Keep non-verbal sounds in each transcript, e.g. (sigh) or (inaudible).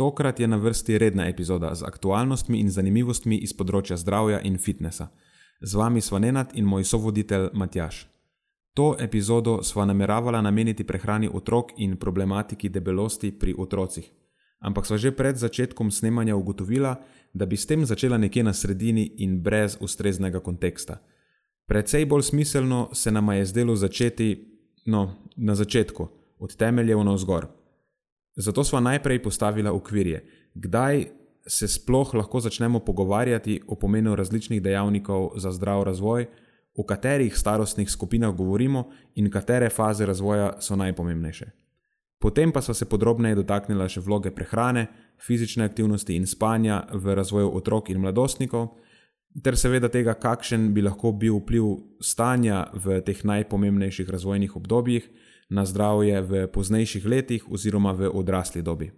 Tokrat je na vrsti redna epizoda z aktualnostmi in zanimivostmi iz področja zdravja in fitnesa. Z vami sva Nenad in moj sovoditelj Matjaš. To epizodo sva nameravala nameniti prehrani otrok in problematiki debelosti pri otrocih. Ampak sva že pred začetkom snemanja ugotovila, da bi s tem začela nekje na sredini in brez ustreznega konteksta. Predvsej bolj smiselno se nama je zdelo začeti, no, na začetku, od temeljev na vzgor. Zato smo najprej postavili okvirje, kdaj se sploh lahko začnemo pogovarjati o pomenu različnih dejavnikov za zdrav razvoj, o katerih starostnih skupinah govorimo in katere faze razvoja so najpomembnejše. Potem pa so se podrobneje dotaknila še vloge prehrane, fizične aktivnosti in spanja v razvoju otrok in mladostnikov, ter seveda tega, kakšen bi lahko bil vpliv stanja v teh najpomembnejših razvojnih obdobjih na zdravje v poznejših letih oziroma v odrasli dobi.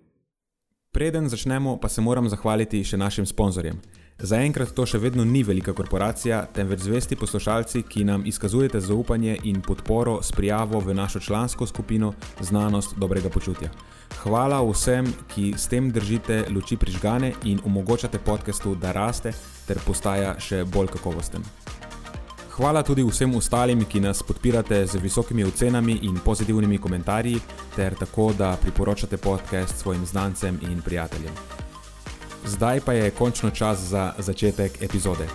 Preden začnemo, pa se moram zahvaliti še našim sponzorjem. Zaenkrat to še vedno ni velika korporacija, temveč zvesti poslušalci, ki nam izkazujete zaupanje in podporo s prijavo v našo člansko skupino Znanost dobrega počutja. Hvala vsem, ki s tem držite luči prižgane in omogočate podkastu, da raste ter postaja še bolj kakovosten. Hvala tudi vsem ostalim, ki nas podpirate z visokimi ocenami in pozitivnimi komentarji, ter tako, da priporočate podcast svojim znancem in prijateljem. Zdaj pa je končno čas za začetek epizode.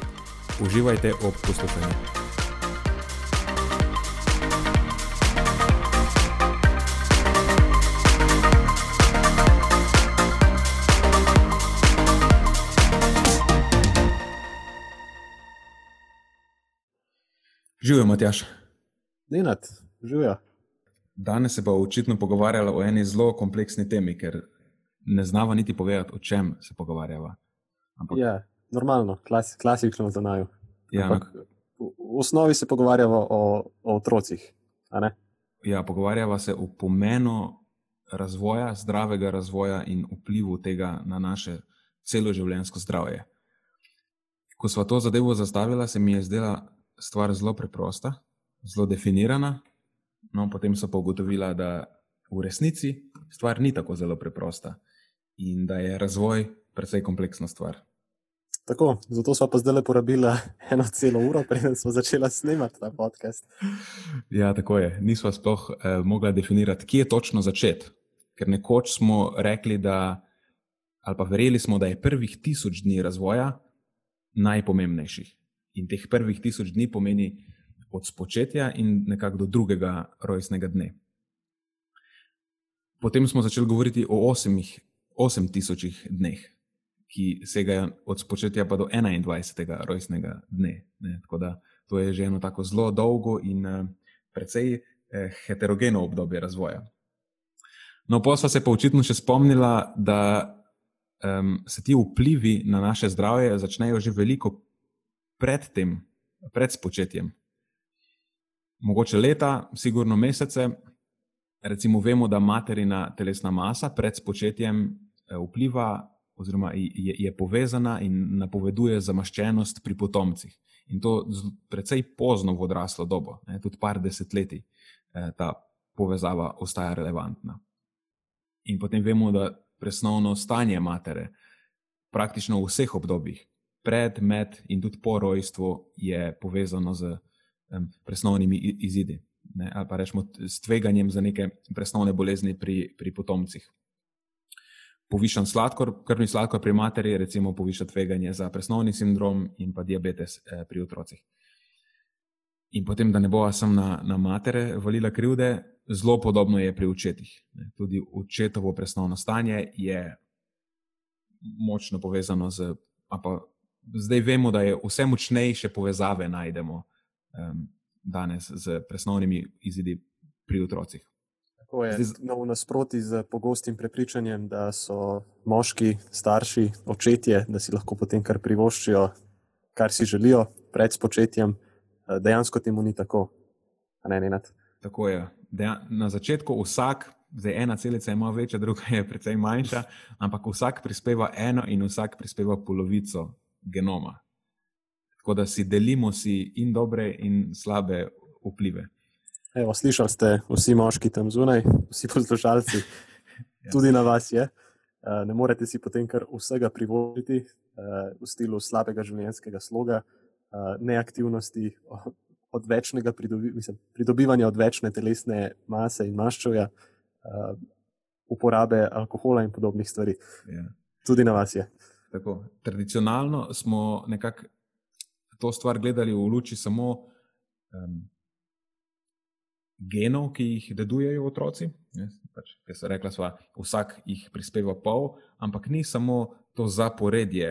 Uživajte ob poslušanju. Živijo, Matjaš. Nenad, živijo. Danes se pa očitno pogovarjala o eni zelo kompleksni temi, ker ne znava niti povedati, o čem se pogovarjava. Ampak... Ja, normalno, klas, klasično za naju. Ja, Ampak, v, v osnovi se pogovarjava o, o otrocih. Ja, pogovarjava se o pomenu razvoja, zdravega razvoja in vplivu tega na naše celoživljenjsko zdravje. Ko smo to zadevo zastavili, se mi je zdela stvar zelo preprosta, zelo definirana, no, potem so pa ugotovila, da v resnici stvar ni tako zelo preprosta in da je razvoj precej kompleksna stvar. Tako, zato smo pa zdaj porabili (laughs) eno celo uro, preden smo začeli snemati ta podcast. Ja, tako je. Nismo sploh eh, mogli definirati, kje je točno začeti. Ker nekoč smo rekli, da, ali pa verjeli smo, da je prvih tisoč dni razvoja najpomembnejših. In teh prvih tisoč dni pomeni od spočetja in nekako do drugega rojstnega dne. Potem smo začeli govoriti o osemih, osem tisočih dneh, ki segajo od spočetja pa do 21. rojstnega dne. Ne? Tako da to je že eno tako zelo dolgo in uh, precej eh, heterogeno obdobje razvoja. No, smo se pa očitno še spomnila, da um, se ti vplivi na naše zdravje začnejo že veliko pred tem, pred spočetjem. Mogoče leta, sigurno mesece. Recimo, vemo, da materina telesna masa pred spočetjem eh, vpliva, oziroma je, je povezana in napoveduje zamaščenost pri potomcih. In to precej pozno v odraslo dobo, ne, tudi par desetletij, eh, ta povezava ostaja relevantna. In potem vemo, da presnovno stanje matere praktično v vseh obdobjih pred, med in tudi po rojstvu je povezano z um, presnovnimi izidi, ne, ali pa rečemo s tveganjem za neke presnovne bolezni pri, pri potomcih. Povišan sladkor, krvni sladkor pri materi, recimo, poviša tveganje za presnovni sindrom in pa diabetes eh, pri otrocih. In potem, da ne bo sem na, na matere valila krivde, zelo podobno je pri očetih. Tudi očetovo presnovno stanje je močno povezano z, pa zdaj vemo, da je vse močnejše povezave najdemo um, danes z presnovnimi izidi pri otrocih. Tako je. Zdaj, no, v nasprotju z pogostim prepričanjem, da so moški, starši, očetje, da si lahko potem kar privoščijo, kar si želijo pred spočetjem, eh, dejansko temu ni tako. Ne, ne, tako je. Dejan, na začetku vsak, zdaj ena celica ima večja, druga je precej manjša, ampak vsak prispeva eno in vsak prispeva polovico genoma. Tako da si delimo si in dobre in slabe vplive. Evo, slišali ste, vsi moški tam zunaj, vsi poslušalci, (laughs) ja. tudi na vas je. Eh, ne morete si potem kar vsega privoščiti eh, v slogu slabega življenjskega sloga, eh, neaktivnosti, odvečnega pridobi, mislim, pridobivanja odvečne telesne mase in maščovja, uporabe alkohola in podobnih stvari. Ja. Tudi na vas je. Tako. Tradicionalno smo nekako to stvar gledali v luči samo. Um, genov, ki jih dedujejo otroci. Pač, Ker se rekla, da vsak jih prispeva pol, ampak ni samo to zaporedje,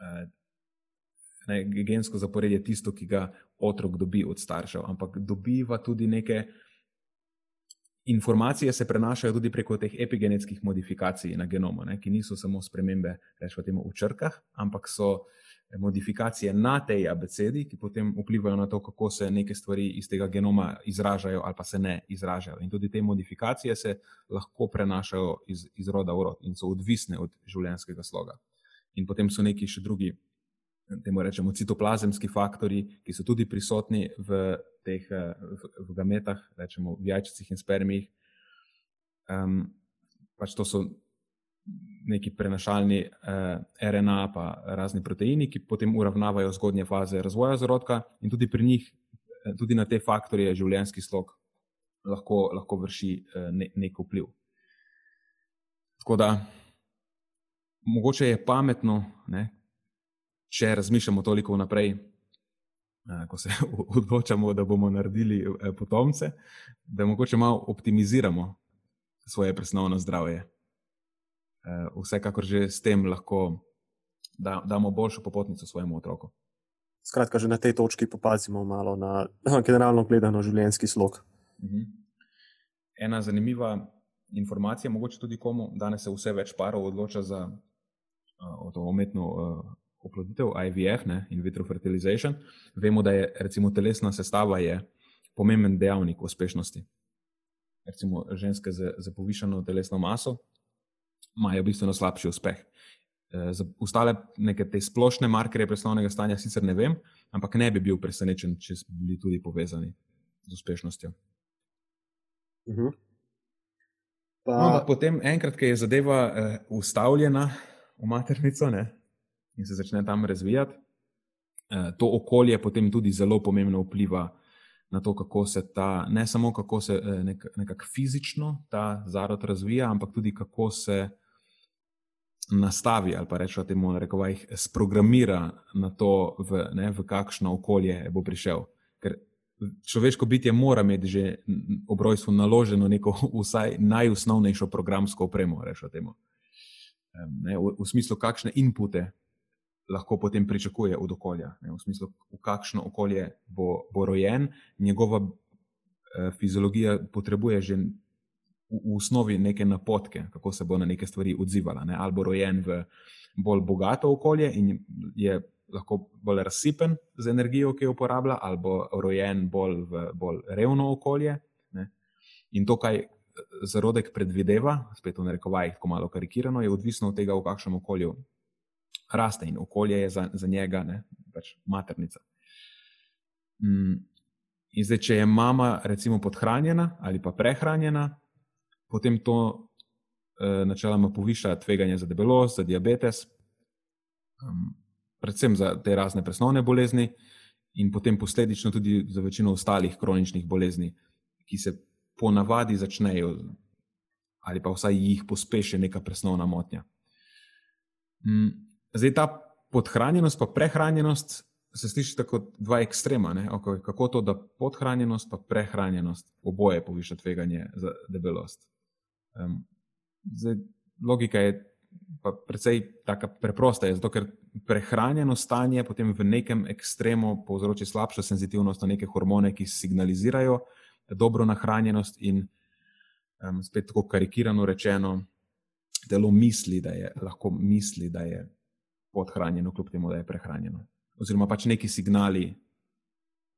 eh, ne, gensko zaporedje, tisto, ki ga otrok dobi od staršev, ampak dobiva tudi neke informacije, se prenašajo tudi preko teh epigenetskih modifikacij na genomu, ne, ki niso samo spremembe temu, v črkah, ampak so modifikacije na tej abecedi, ki potem vplivajo na to, kako se neke stvari iz tega genoma izražajo ali pa se ne izražajo. In tudi te modifikacije se lahko prenašajo iz, iz roda v rod in so odvisne od življenjskega sloga. In potem so neki še drugi, temu rečemo, citoplazemski faktori, ki so tudi prisotni v teh v, v gametah, rečemo v jajčicah in spermijih. Um, pač to so neki prenašalni eh, RNA, pa razni proteini, ki potem uravnavajo zgodnje faze razvoja zarodka, in tudi pri njih, eh, tudi na te faktorje, življenjski slog lahko, lahko vrši eh, ne, nek vpliv. Tako da, mogoče je pametno, ne, če razmišljamo toliko vnaprej. Eh, ko se (laughs) odločamo, da bomo naredili eh, potomce, da mogoče malo optimiziramo svoje presnovno zdravje. Eh, vsekakor že s tem lahko da, damo boljšo popotnico svojemu otroku. Skratka, že na tej točki popazimo malo na (clears throat) generalno gledano življenjski slog. Mhm. Ena zanimiva informacija, mogoče tudi komu, danes se vse več parov odloča za uh, to umetno uh, oploditev, IVF, ne, in vitro fertilization. Vemo, da je recimo telesna sestava je pomemben dejavnik uspešnosti. Recimo ženske z, z povišeno telesno maso imajo bistveno slabši uspeh. Eh, za ostale neke te splošne markerje presnovnega stanja sicer ne vem, ampak ne bi bil presenečen, če bi bili tudi povezani z uspešnostjo. Uh mhm. -huh. pa... no, potem, enkrat, ko je zadeva uh, ustavljena v maternico ne, in se začne tam razvijati, uh, to okolje potem tudi zelo pomembno vpliva na to, kako se ta, ne samo kako se nek, nekako fizično ta zarod razvija, ampak tudi kako se nastavi ali pa rečemo temu, da jih sprogramira na to, v, ne, v kakšno okolje bo prišel. Ker človeško bitje mora imeti že ob rojstvu naloženo neko (laughs) vsaj najosnovnejšo programsko opremo, rečemo temu. Ne, v, v smislu, kakšne inpute lahko potem pričakuje od okolja, ne, v smislu, v kakšno okolje bo, bo rojen, njegova eh, fiziologija potrebuje že v, v osnovi neke napotke, kako se bo na neke stvari odzivala. Ne? Ali bo rojen v bolj bogato okolje in je lahko bolj razsipen z energijo, ki jo uporablja, ali bo rojen bolj v bolj revno okolje. Ne? In to, kaj zarodek predvideva, spet v narekovajih, ko malo karikirano, je odvisno od tega, v kakšnem okolju raste in okolje je za, za njega ne? pač maternica. Mm. In zdaj, če je mama, recimo, podhranjena ali pa prehranjena, potem to eh, načeloma poviša tveganje za debelost, za diabetes, um, predvsem za te razne presnovne bolezni, in potem posledično tudi za večino ostalih kroničnih bolezni, ki se ponavadi začnejo, ali pa vsaj jih pospeši neka presnovna motnja. Um, zdaj ta podhranjenost, pa prehranjenost. Se sliši kot dva ekstrema, okay, kako to, da podhranjenost in prehranjenost oboje poviša tveganje za debelost. Um, zdaj, logika je pa precej tako preprosta, zato ker prehranjeno stanje potem v nekem ekstremu povzroči slabšo senzitivnost na neke hormone, ki signalizirajo dobro nahranjenost, in um, spet tako karikirano rečeno, telo misli, da je lahko misli, da je podhranjeno, kljub temu, da je prehranjeno. Oziroma pač neki signali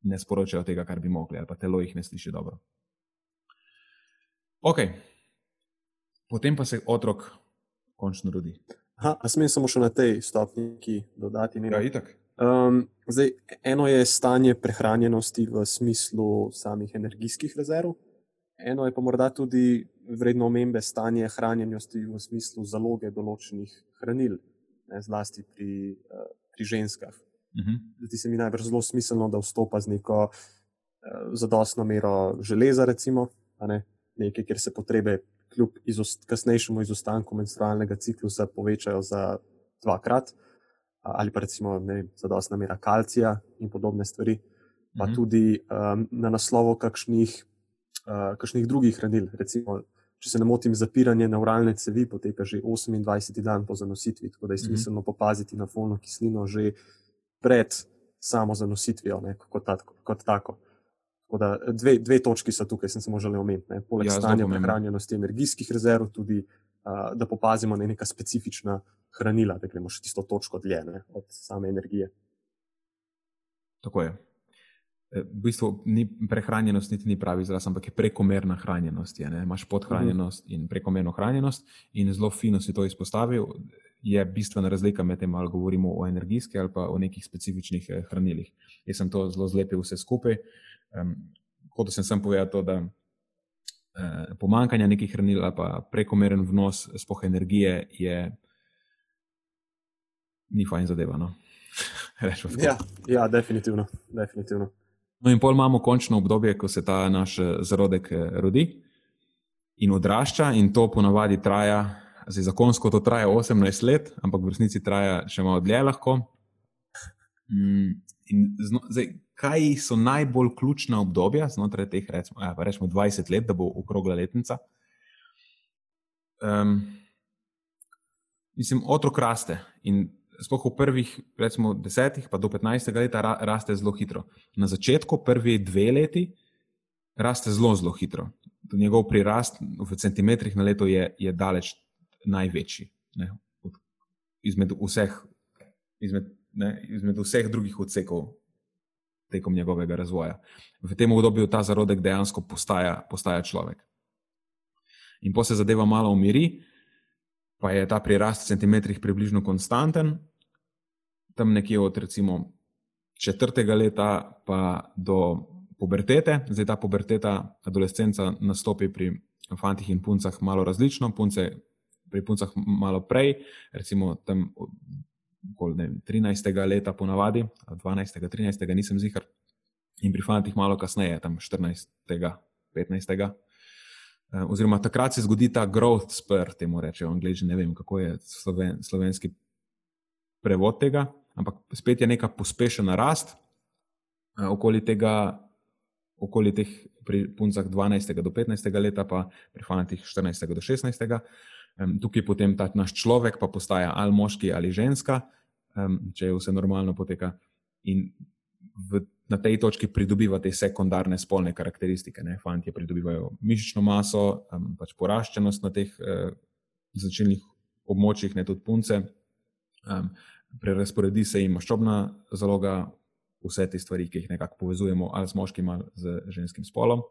ne sporočajo tega, kar bi mogli, ali pa telo jih ne sliši dobro. Ok, potem pa se otrok končno rodi. Aha, a smem samo še na tej stopni dodati nekaj? Ja, itak. Um, zdaj, eno je stanje prehranjenosti v smislu samih energijskih rezerv, eno je pa morda tudi vredno omembe stanje hranjenosti v smislu zaloge določenih hranil, ne, zlasti pri, uh, pri ženskah. Uh mhm. -huh. Zdi se mi najbolj zelo smiselno, da vstopa z neko uh, zadostno mero železa, recimo, ne, nekaj, kjer se potrebe kljub izost, kasnejšemu izostanku menstrualnega ciklusa povečajo za dvakrat, ali pa recimo zadostna mera kalcija in podobne stvari, pa mhm. tudi um, na naslovu kakšnih, uh, kakšnih drugih hranil. Recimo, če se ne motim, zapiranje neuralne cevi poteka že 28. dan po zanositvi, tako da je mhm. smiselno popaziti na folno kislino že pred samo zanositvijo, ne, kot, tako, kot tako. Da, dve, dve točki so tukaj, sem samo želel omeniti. Poleg ja, stanja prehranjenosti energijskih rezerv, tudi uh, da popazimo na neka specifična hranila, da gremo še tisto točko dlje ne, od same energije. Tako je. E, v bistvu ni prehranjenost, niti ni pravi izraz, ampak je prekomerna hranjenost. Je, Imáš podhranjenost uh -huh. in prekomerno hranjenost, in zelo fino si to izpostavil. Je bistvena razlika med tem, ali govorimo o energijskih ali pa o nekih specifičnih eh, hranilih. Jaz sem to zelo zlepil vse skupaj. Um, kot da sem sam povedal, to, da uh, pomankanje nekih hranil ali pa prekomeren vnos spoh energije je ni fajn zadeva. No? (laughs) ja, ja, definitivno. definitivno. No, in pol imamo končno obdobje, ko se ta naš eh, zarodek eh, rodi in odrašča, in to ponavadi traja, zdaj zakonsko to traja 18 let, ampak v resnici traja še malo dlje lahko. Mm, in zno, zdaj, kaj so najbolj ključna obdobja znotraj teh, recimo, ja, rečemo 20 let, da bo okrogla letnica. Um, mislim, otrok raste in sploh v prvih, recimo, desetih, pa do 15 let ra, raste zelo hitro. Na začetku, prvi dve leti, raste zelo, zelo hitro. Njegov prirast v centimetrih na leto je, je daleč največji. Ne, izmed, vseh, izmed, ne, izmed vseh drugih odsekov tekom njegovega razvoja. V tem obdobju ta zarodek dejansko postaja, postaja človek. In po se zadeva malo umiri, pa je ta prirast v centimetrih približno konstanten, tam nekje od recimo četrtega leta pa do pubertete. Zdaj ta puberteta, adolescenca nastopi pri fantih in puncah malo različno, punce pri puncah malo prej, recimo tam ne, 13. leta, ponavadi, 12. 13. nisem zihar, in pri fantih malo kasneje, tam 14. 15. Oziroma, takrat se zgodi ta growth spur, temu rečejo angliži, ne vem, kako je sloven, slovenski prevod tega, ampak spet je neka pospešena rast eh, okoli tega, okoli teh pri puncah 12. do 15. leta, pa pri fantih 14. do 16. Tukaj potem ta naš človek pa postaja ali moški ali ženska, če vse normalno poteka. In v, na tej točki pridobiva te sekundarne spolne karakteristike. Ne? Fantje pridobivajo mišično maso, pač poraščenost na teh eh, začetnih območjih, ne tudi punce, prerasporedi se jim maščobna zaloga, vse te stvari, ki jih nekako povezujemo ali z moškim ali z ženskim spolom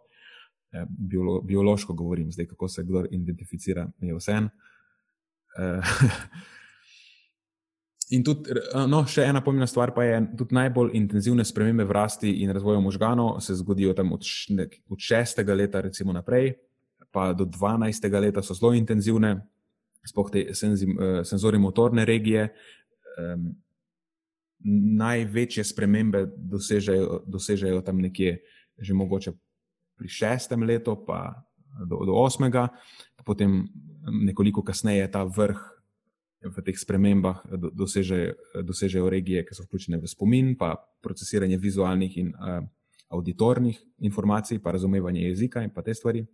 biolo, biološko govorim, zdaj kako se kdo identificira, je vse en. Uh, (laughs) in tudi, no, še ena pomembna stvar pa je, da najbolj intenzivne spremembe v rasti in razvoju možganov se zgodijo tam od, nek, od šestega leta, recimo naprej, pa do dvanajstega leta so zelo intenzivne, spoh te senzi, uh, senzori motorne regije. Um, največje spremembe dosežejo, dosežejo tam nekje, že mogoče pri šestem letu, pa do, do osmega, pa potem nekoliko kasneje ta vrh v teh spremembah dosežejo, dosežejo regije, ki so vključene v spomin, pa procesiranje vizualnih in uh, auditornih informacij, pa razumevanje jezika in pa te stvari.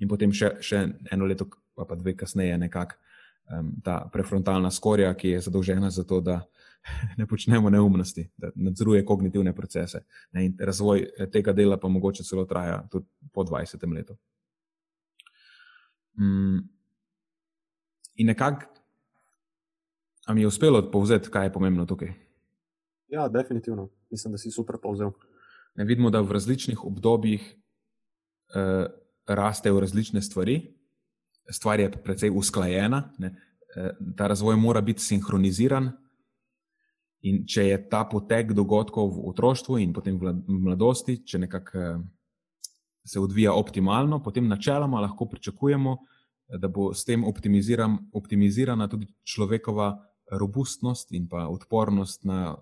In potem še, še eno leto, pa, pa dve kasneje, nekako um, ta prefrontalna skorja, ki je zadolžena za to, da (laughs) ne počnemo neumnosti, da nadzoruje kognitivne procese. Ne, razvoj eh, tega dela pa mogoče celo traja tudi po 20 letu. Mm. In nekako, a mi je uspelo povzeti, kaj je pomembno tukaj? Ja, definitivno. Mislim, da si super povzel. Ne vidimo, da v različnih obdobjih uh, rastejo različne stvari, stvar je precej usklajena, ne? Eh, ta razvoj mora biti sinhroniziran. In če je ta potek dogodkov v otroštvu in potem v mladosti, če nekako eh, se odvija optimalno, potem načeloma lahko pričakujemo, da bo s tem optimizirana tudi človekova robustnost in pa odpornost na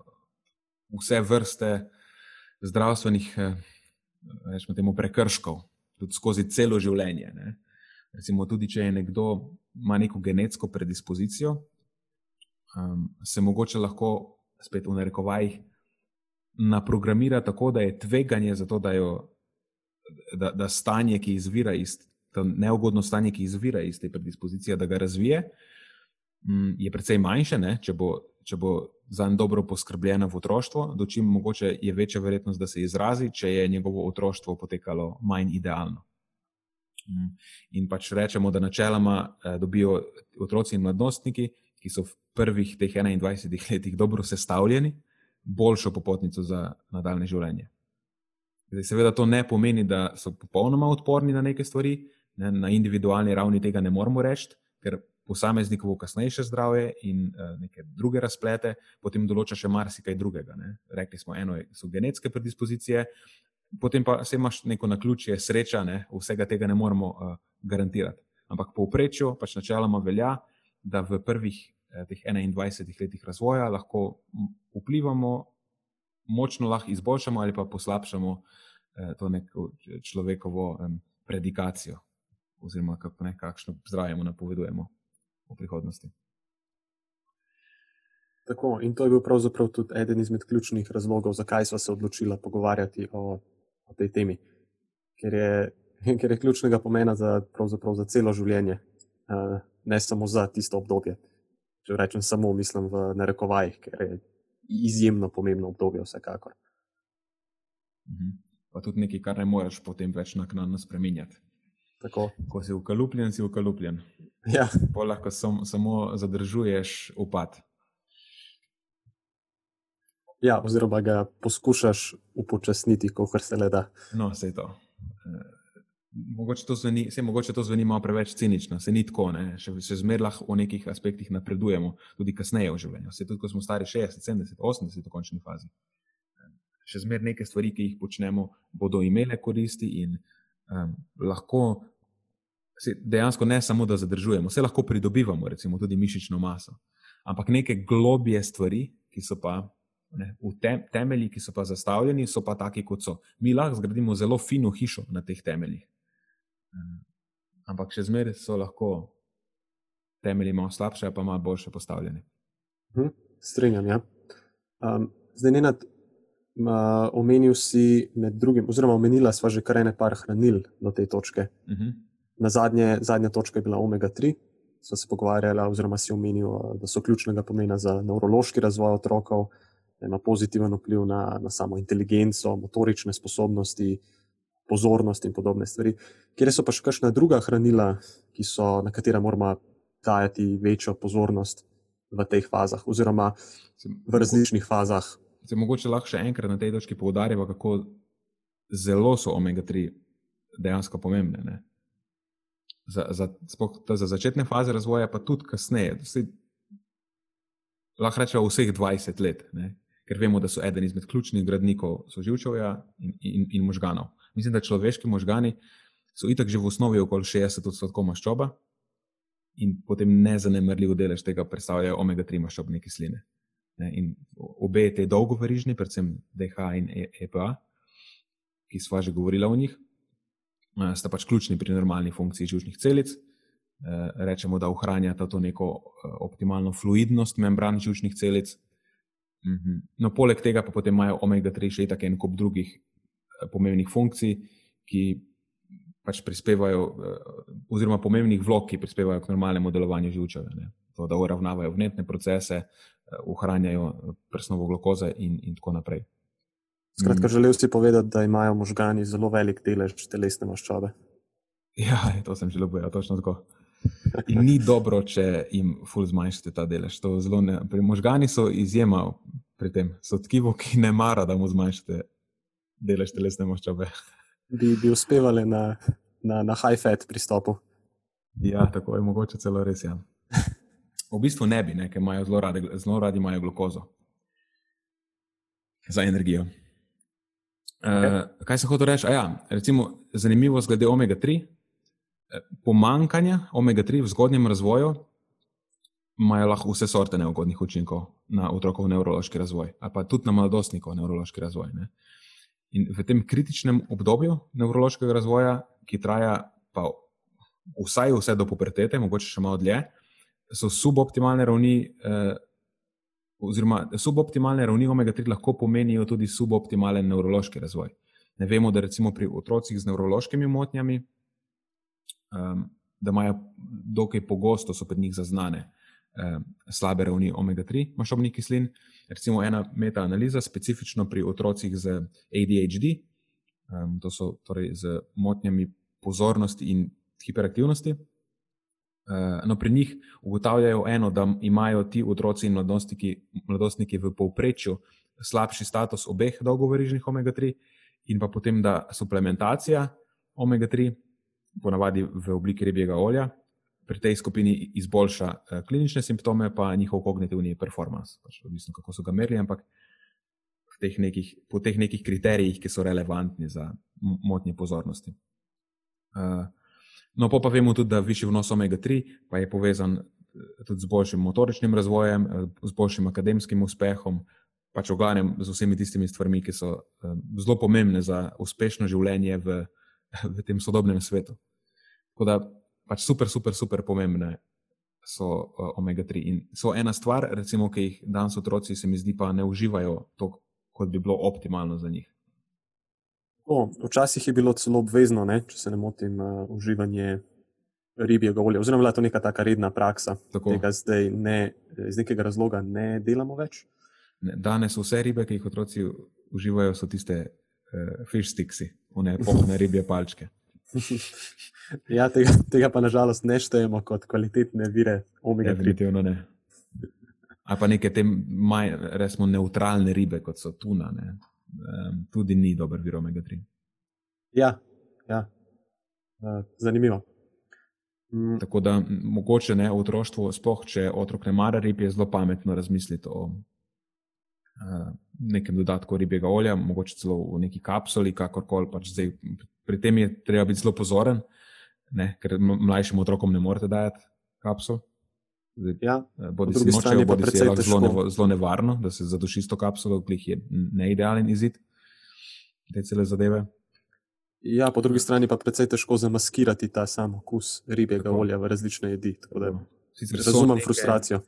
vse vrste zdravstvenih rečemo, temu, prekrškov, tudi skozi celo življenje. Ne. Recimo, tudi če je nekdo ima neko genetsko predispozicijo, um, se mogoče lahko spet v narekovajih naprogramira tako, da je tveganje za to, da, jo, da, da stanje, ki izvira iz tega neugodno stanje, ki izvira iz te predispozicije, da ga razvije, um, je precej manjše, ne, če bo. Če bo za njim dobro poskrbljeno v otroštvu, do čim mogoče je večja verjetnost, da se izrazi, če je njegovo otroštvo potekalo manj idealno. Mm. In pač rečemo, da načeloma eh, dobijo otroci in mladostniki, ki so v prvih teh 21 letih dobro sestavljeni, boljšo popotnico za nadaljne življenje. Zdaj, seveda to ne pomeni, da so popolnoma odporni na neke stvari, ne, na individualni ravni tega ne moremo reči, ker posameznikovo kasnejše zdravje in uh, neke druge razplete potem določa še marsikaj drugega. Ne. Rekli smo, eno so genetske predispozicije, potem pa se imaš neko na ključje, sreča, ne? vsega tega ne moremo uh, garantirati. Ampak po uprečju pač načeloma velja, da v prvih eh, 21 letih razvoja lahko vplivamo, močno lahko izboljšamo ali pa poslabšamo eh, to neko človekovo eh, predikacijo, oziroma kako ne, kakšno zdravje mu napovedujemo v prihodnosti. Tako, in to je bil pravzaprav tudi eden izmed ključnih razlogov, zakaj smo se odločili pogovarjati o o tej temi, ker je, (laughs) ker je ključnega pomena za, za celo življenje, uh, ne samo za tisto obdobje. Če rečem samo, mislim v narekovajih, ker je izjemno pomembno obdobje, vsekakor. Mhm. Pa tudi nekaj, kar ne moreš potem več naknadno spremenjati. Tako. Ko si ukalupljen, si ukalupljen. Ja. Lahko sam, samo zadržuješ upad. Ja, oziroma ga poskušaš upočasniti, kot se le da. No, vse to. Eh, mogoče to, zveni, vse, mogoče to zveni malo preveč cinično, se ni tako, ne? še, še zmeraj lahko v nekih aspektih napredujemo, tudi kasneje v življenju. Vse tudi, ko smo stari 60, 70, 80 v končni fazi. Eh, še zmeraj neke stvari, ki jih počnemo, bodo imele koristi in um, lahko. Dejansko ne samo, da zadržujemo, vse lahko pridobivamo, recimo tudi mišično maso, ampak neke globije stvari, ki so pa Ne, v tem, temelji, ki so pa zastavljeni, so pa taki, kot so. Mi lahko zgradimo zelo fino hišo na teh temeljih. Um, ampak še zmeraj so lahko temelji malo slabše, pa malo boljše postavljeni. Hm, Strenjam. Ja. Um, zdaj, ne nad uh, omenil si med drugim, oziroma omenila sva že kar ene par hranil do te točke. Uh mhm. -huh. Na zadnje, zadnja točka je bila omega-3. Sva se pogovarjala, oziroma si omenil, da so ključnega pomena za nevrološki razvoj otrokov da ima pozitiven vpliv na, na samo inteligenco, motorične sposobnosti, pozornost in podobne stvari. Kjer so pa še kakšna druga hranila, so, na katera moramo dajati večjo pozornost v teh fazah, oziroma v različnih fazah. Se mogoče lahko še enkrat na tej točki poudarimo, kako zelo so omega-3 dejansko pomembne. Ne? Za, za, za začetne faze razvoja, pa tudi kasneje. Lahko rečemo vseh 20 let, ne? Ker vemo, da so eden izmed ključnih gradnikov soživčevja in, in, in možganov. Mislim, da človeški možgani so itak že v osnovi okoli 60 odstotkov maščoba in potem nezanemrljiv delež tega predstavljajo omega-3 maščobne kisline. In obe te dolgoverižni, predvsem DH in EPA, ki smo že govorili o njih, sta pač ključni pri normalni funkciji žužnih celic. Rečemo, da ohranjata to neko optimalno fluidnost membran žužnih celic, Mhm. No, poleg tega pa potem imajo omega-3 še tako en kup drugih eh, pomembnih funkcij, ki pač prispevajo, eh, oziroma pomembnih vlog, ki prispevajo k normalnemu delovanju živčeve. To, da uravnavajo vnetne procese, eh, ohranjajo prsnovo glukozo in, in tako naprej. Skratka, mhm. želel si povedati, da imajo možgani zelo velik delež telesne maščobe. Ja, to sem želel povedati, točno tako. In ni dobro, če jim ful zmanjšate ta delež. Ne, možgani so izjema pri tem, so tkivo, ki ne mara, da mu zmanjšate delež telesne maščobe. Bi, bi uspevali na, na, na high-fat pristopu. Ja, tako je mogoče celo res. Ja. V bistvu ne bi, ne, ker imajo zelo radi, zelo radi imajo glukozo za energijo. Okay. Uh, kaj se hoče reči? Ja, recimo, zanimivost glede omega-3. Pomankanje omega-3 v zgodnjem razvoju imajo lahko vse sorte neugodnih učinkov na otrokov nevrološki razvoj, ali pa tudi na mladostnikov nevrološki razvoj. Ne. In v tem kritičnem obdobju nevrološkega razvoja, ki traja pa vsaj vse do pubertete, mogoče še malo dlje, so suboptimalne ravni. Eh, oziroma, suboptimalne ravni omega-3 lahko pomenijo tudi suboptimalen nevrološki razvoj. Ne vemo, da recimo pri otrocih z nevrološkimi motnjami, um, da imajo dokaj pogosto so pri njih zaznane um, slabe ravni omega-3 maščobnih kislin. Recimo ena metaanaliza specifično pri otrocih z ADHD, um, to so torej z motnjami pozornosti in hiperaktivnosti. Uh, no, pri njih ugotavljajo eno, da imajo ti otroci in mladostniki, mladostniki v povprečju slabši status obeh dolgoverižnih omega-3, in pa potem, da suplementacija omega-3, ponavadi v obliki ribjega olja, pri tej skupini izboljša uh, klinične simptome, pa njihov kognitivni performance. Pač, odvisno, kako so ga merili, ampak teh nekih, po teh nekih kriterijih, ki so relevantni za motnje pozornosti. Uh, No, pa, pa vemo tudi, da višji vnos omega-3 je povezan eh, tudi z boljšim motoričnim razvojem, eh, z boljšim akademskim uspehom, pač v glavnem z vsemi tistimi stvarmi, ki so um, zelo pomembne za uspešno življenje v, (laughs) v tem sodobnem svetu. Tako da pač super, super, super pomembne so uh, omega-3. In so ena stvar, recimo, ki jih danes otroci, se mi zdi, pa ne uživajo tako, kot bi bilo optimalno za njih. O, včasih je bilo celo obvezno, ne, če se ne motim, uh, uživanje ribjega olja, oziroma je to neka taka redna praksa. Tega zdaj ne, iz nekega razloga ne delamo več. Ne, danes vse ribe, ki jih otroci uživajo, so tiste uh, fish sticks, one pohne ribje palčke. (laughs) ja, tega, tega pa nažalost ne štejemo kot kvalitetne vire omega-3. Definitivno ne. Ali pa neke te maj, resmo neutralne ribe, kot so tuna. Ne um, tudi ni dober vir omega 3. Ja, ja. Uh, zanimivo. Mm. Tako da mogoče ne v otroštvu, spoh, če otrok ne mara rib, je zelo pametno razmisliti o nekem dodatku ribjega olja, mogoče celo v neki kapsuli, kakorkoli. Pač zdaj, pri tem je treba biti zelo pozoren, ne, ker mlajšim otrokom ne morete dajati kapsul. Ja, eh, bodi si nočejo, bodi si lahko zelo, nevo, zelo nevarno, da se zaduši s to kapsulo, ki je neidealen izid te cele zadeve. Ja, po drugi strani pa precej težko zamaskirati ta sam okus ribjega tako. olja v različne jedi. Razumem frustracijo.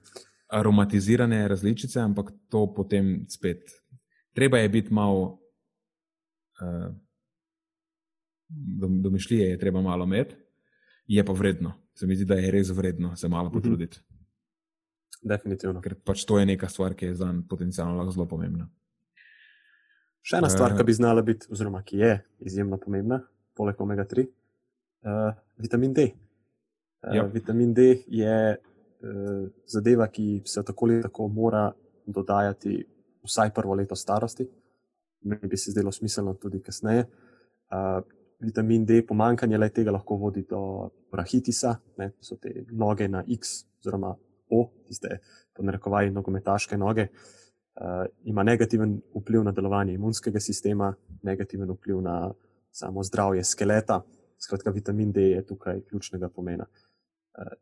Aromatizirane različice, ampak to potem spet. Treba je biti malo uh, domišljije, je treba malo imeti, je pa vredno. Se mi zdi, da je res vredno se malo mhm. potruditi. Mm -hmm. Definitivno. Ker pač to je neka stvar, ki je za njih potencialno zelo pomembna. Še ena stvar, uh, ki bi znala biti, oziroma ki je izjemno pomembna, poleg omega-3, uh, eh, vitamin D. Uh. Vitamin D je uh, zadeva, ki se tako ali tako mora dodajati vsaj prvo leto starosti. Meni bi se zdelo smiselno tudi kasneje. Uh, vitamin D, pomankanje le tega lahko vodi do rahitisa, ne, so te noge na X, oziroma O, tiste podnarekovaje nogometaške noge, uh, ima negativen vpliv na delovanje imunskega sistema, negativen vpliv na samo zdravje skeleta. Skratka, vitamin D je tukaj ključnega pomena. Uh,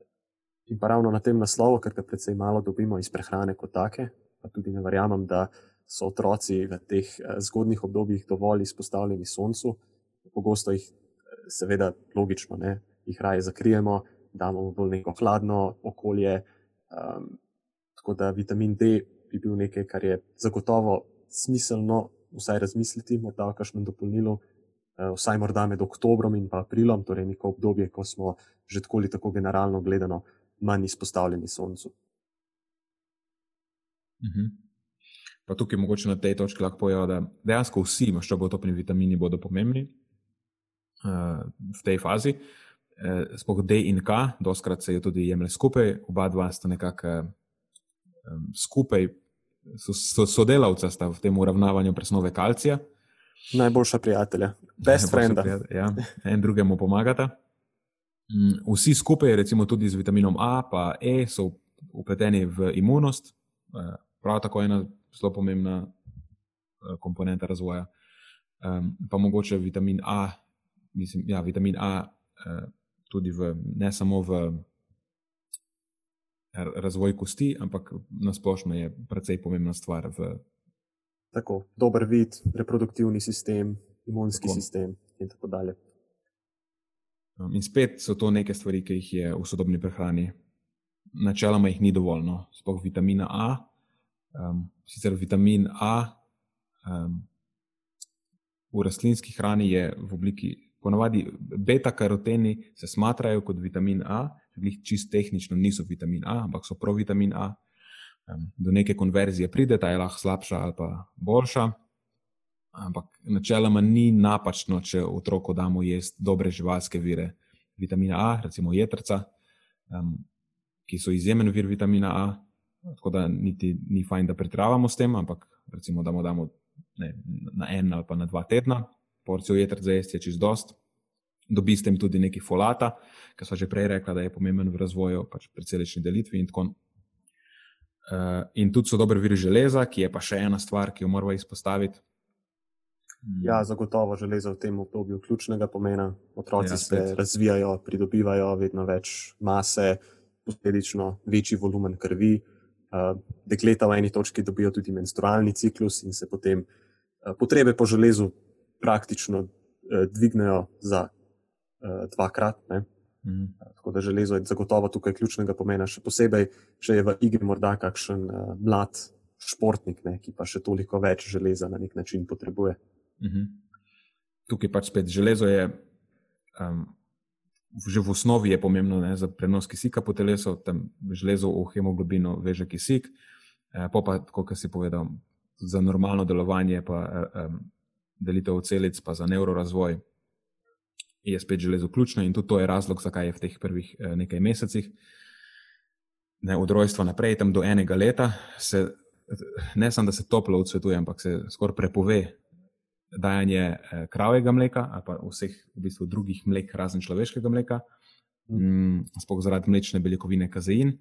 in pa ravno na tem naslovu, ker ga predvsej malo dobimo iz prehrane kot take, pa tudi ne verjamem, da so otroci v teh uh, zgodnih obdobjih dovolj izpostavljeni soncu. Pogosto jih, seveda, logično, ne, jih raje zakrijemo, damo v bolj neko hladno okolje, Um, tako da vitamin D bi bil nekaj, kar je zagotovo smiselno vsaj razmisliti, morda o kakšnem dopolnilu, uh, vsaj morda med oktobrom in aprilom, torej neko obdobje, ko smo že tako ali tako generalno gledano manj izpostavljeni soncu. Mhm. Pa tukaj mogoče na tej točki lahko povem, da dejansko vsi maščobotopni vitamini bodo pomembni uh, v tej fazi. eh, spoh D in K, doskrat se jo tudi jemlje skupaj, oba dva sta nekako eh, skupaj, so, so sodelavca sta v tem uravnavanju presnove kalcija. Najboljša prijatelja, (laughs) best friend. Ja, en drugemu pomagata. Mm, vsi skupaj, recimo tudi z vitaminom A in E, so upleteni v imunost, eh, prav tako ena zelo pomembna eh, komponenta razvoja. Pa mogoče vitamin A, mislim, ja, vitamin A eh, tudi v, ne samo v razvoj kosti, ampak nasplošno je precej pomembna stvar. V... Tako, dober vid, reproduktivni sistem, imunski tako. sistem in tako dalje. In spet so to neke stvari, ki jih je v sodobni prehrani. Načeloma jih ni dovolj, no. sploh vitamina A. Um, sicer vitamin A um, v rastlinski hrani je v obliki, ponavadi beta-karoteni se smatrajo kot vitamin A, jih čist tehnično niso vitamin A, ampak so provitamin A. Um, do neke konverzije pride, ta je lahko slabša ali pa boljša. Ampak načeloma ni napačno, če otroku damo jesti dobre živalske vire vitamina A, recimo jedrca, um, ki so izjemen vir vitamina A. Tako da niti ni fajn, da pretravamo s tem, ampak recimo, da mu damo ne, na en ali pa na dva tedna porcijo jedrca jesti, je čist dost. Dobi s tem tudi nekaj folata, ki smo že prej rekli, da je pomemben v razvoju, pač pri celični delitvi in tako. Uh, in tudi so dobre viri železa, ki je pa še ena stvar, ki jo moramo izpostaviti. Ja, zagotovo železo v tem obdobju ključnega pomena. Otroci ja, se razvijajo, pridobivajo vedno več mase, posledično večji volumen krvi. Uh, dekleta v eni točki dobijo tudi menstrualni ciklus in se potem uh, potrebe po železu praktično uh, dvignejo za dvakrat. Mhm. Tako da železo je zagotovo tukaj ključnega pomena, še posebej, če je v igri morda kakšen uh, mlad športnik, ne, ki pa še toliko več železa na nek način potrebuje. Mhm. Tukaj pač spet železo je, um, že v osnovi je pomembno ne, za prenos kisika po telesu, tam železo v hemoglobino veže kisik, eh, pa, kot si povedal, za normalno delovanje, pa um, delitev celic, pa za neurorazvoj je spet železo ključno in tudi to je razlog, zakaj je v teh prvih eh, nekaj mesecih. Ne, od rojstva naprej, tam do enega leta, se, ne samo da se toplo odsvetuje, ampak se skoraj prepove dajanje eh, kravjega mleka ali pa vseh v bistvu drugih mlek, razen človeškega mleka, mm, sploh zaradi mlečne beljakovine kazein,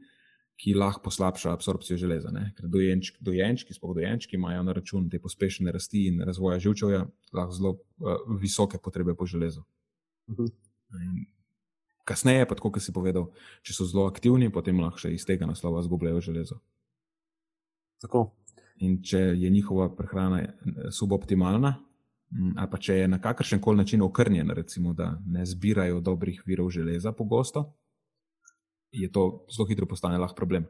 ki lahko poslabša absorpcijo železa. Ne? Ker dojenčki, dojenčki, sploh dojenčki, imajo na račun te pospešene rasti in razvoja živčevja lahko zelo uh, visoke potrebe po železu. Uh -huh. Kasneje, pa kot si povedal, če so zelo aktivni, potem lahko še iz tega naslova izgubljajo železo. Tako. In če je njihova prehrana eh, suboptimalna, ali pa če je na kakršen koli način okrnjen, recimo, da ne zbirajo dobrih virov železa pogosto, je to zelo hitro postane lahko problem.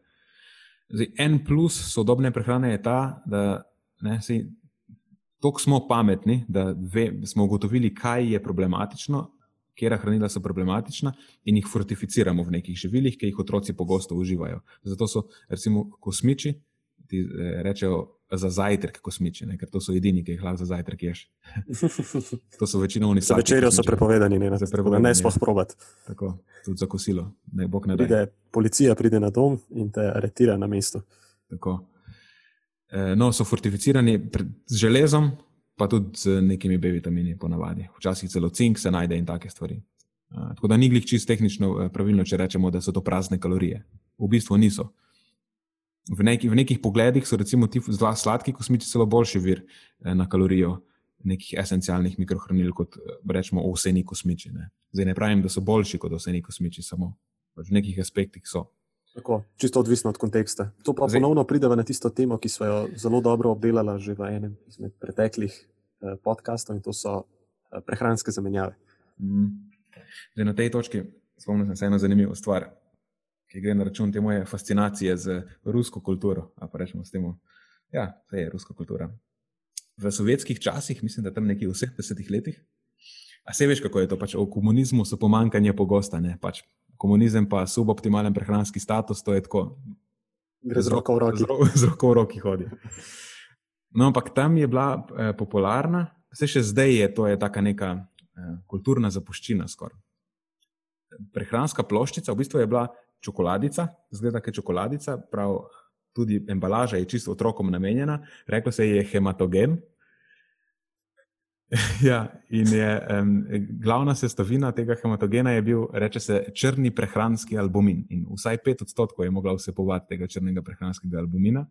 Zdaj, en plus sodobne prehrane je ta, da ne, si, smo pametni, da ve, smo ugotovili, kaj je problematično, kera hranila so problematična in jih fortificiramo v nekih živilih, ki jih otroci pogosto uživajo. Zato so recimo kosmiči, ti eh, rečejo za zajtrk kosmiči, ne? ker to so edini, ki jih lahko za zajtrk ješ. (laughs) to so večino oni sami. Večerjo so prepovedani, ne, prepovedani, ne sploh probati. Tako, tudi za kosilo, ne bog ne da. Policija pride na dom in te aretira na mestu. Tako. Eh, no, so fortificirani z železom, pa tudi z nekimi B vitamini, ponavadi. Včasih celo cink se najde in take stvari. Eh, tako da ni glih čisto tehnično pravilno, če rečemo, da so to prazne kalorije. V bistvu niso v, neki, v nekih pogledih so recimo ti zelo sladki kosmiči celo boljši vir eh, na kalorijo nekih esencialnih mikrohranil kot eh, rečemo ovseni kosmiči. Ne. Zdaj ne pravim, da so boljši kot ovseni kosmiči, samo pač v nekih aspektih so. Tako, čisto odvisno od konteksta. To pa Zdaj, ponovno pride na tisto temo, ki smo jo zelo dobro obdelali že v enem izmed preteklih eh, podkastov, in to so eh, prehranske zamenjave. Mm. Zdaj, na tej točki spomnim se eno zanimivo stvar ki gre na račun te moje fascinacije z rusko kulturo. Pa rečemo s tem, ja, je ruska kultura. V sovjetskih časih, mislim, da tam nekje v 70-ih letih, a se veš, kako je to. Pač v komunizmu so pomankanje pogosta. Pač komunizem pa suboptimalen prehranski status, to je tako. Gre z roko v roki. Z roko v roki hodi. No, ampak tam je bila eh, popularna, vse še zdaj je to je taka neka eh, kulturna zapuščina skoraj. prehranska ploščica, v bistvu je bila čokoladica, zgleda, da je čokoladica, prav tudi embalaža je čisto otrokom namenjena, reklo se je hematogen. (laughs) ja, in je um, glavna sestavina tega hematogena je bil, reče se, črni prehranski albumin. In vsaj pet odstotkov je mogla vsebovati tega črnega prehranskega albumina,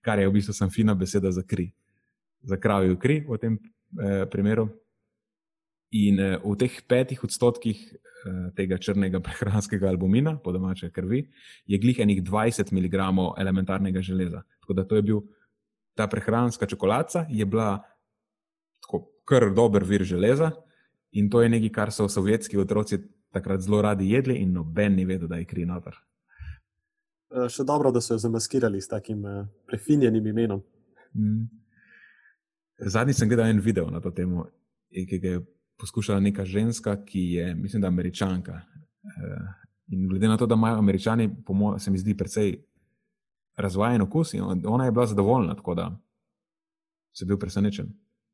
kar je v bistvu samo fina beseda za kri, za kravjo kri v tem eh, primeru. In eh, v teh petih odstotkih eh, tega črnega prehranskega albumina, po domače krvi, je glih enih 20 mg elementarnega železa. Tako da to je bil ta prehranska čokolada, je bila tako kar dober vir železa in to je nekaj, kar so sovjetski otroci takrat zelo radi jedli, in noben ni vedel, da je kri noter. Eh, še dobro, da so jo zamaskirali s takim prefinjenim imenom. Mm. Zadnji sem gledal en video na to temo, ki ga je poskušala neka ženska, ki je, mislim, da je američanka. Eh, in glede na to, da imajo američani, se mi zdi, precej razvajen okus, in ona je bila zadovoljna, tako da sem bil presenečen.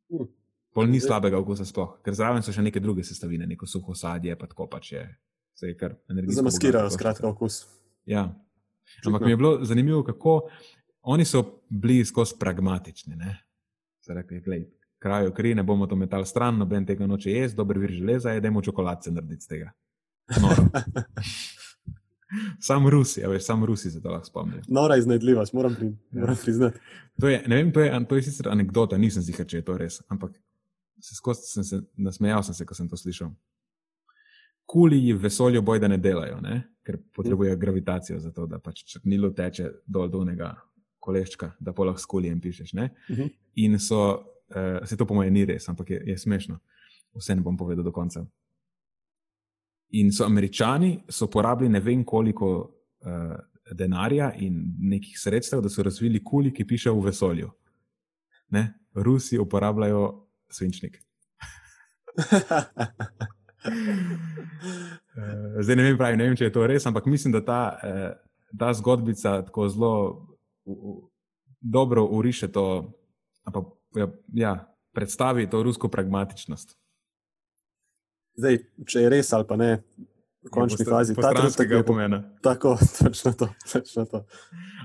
Uh. Pol ni slabega okusa, sploh, ker zraven so še neke druge sestavine, neko suho sadje, pa tako pač je. Zamaskirajo, skratka, okus. Ja. Ampak mi je bilo zanimivo, kako oni so bili skozi pragmatični. Rekli, gledaj, kraju kri, ne bomo to metali stran, noben tega noče jesti, dober vir železa, jedemo čokoladice narediti z tega. (laughs) Sam Rusi, veš, sam Rusi se to lahko spomnijo. Nora iznajdljiva, moram, pri, ja. moram priznati. To je, ne vem, to je, to je sicer anekdota, nisem zihar, če je to res, ampak se skozi sem se nasmejal, sem se, ko sem to slišal. Kuli v vesolju boj, da ne delajo, ne? ker potrebujejo gravitacijo za to, da pač črnilo teče dol dolnega koleščka, da pa lahko s kulijem pišeš. Uh mhm. -huh. In so Uh, se to po mojem ni res, ampak je, je smešno. Vse ne bom povedal do konca. In so američani so porabili ne vem koliko uh, denarja in nekih sredstev, da so razvili kuli, ki pišejo v vesolju. Ne? Rusi uporabljajo svinčnik. uh, (laughs) zdaj ne vem, pravi, ne vem, če je to res, ampak mislim, da ta, uh, ta zgodbica tako zelo uh, uh, dobro uriše to. Ampak ja, ja, predstavi to rusko pragmatičnost. Zdaj, če je res ali pa ne, v končni fazi ta trenutek pomeni. Tako, (laughs) točno to, točno to.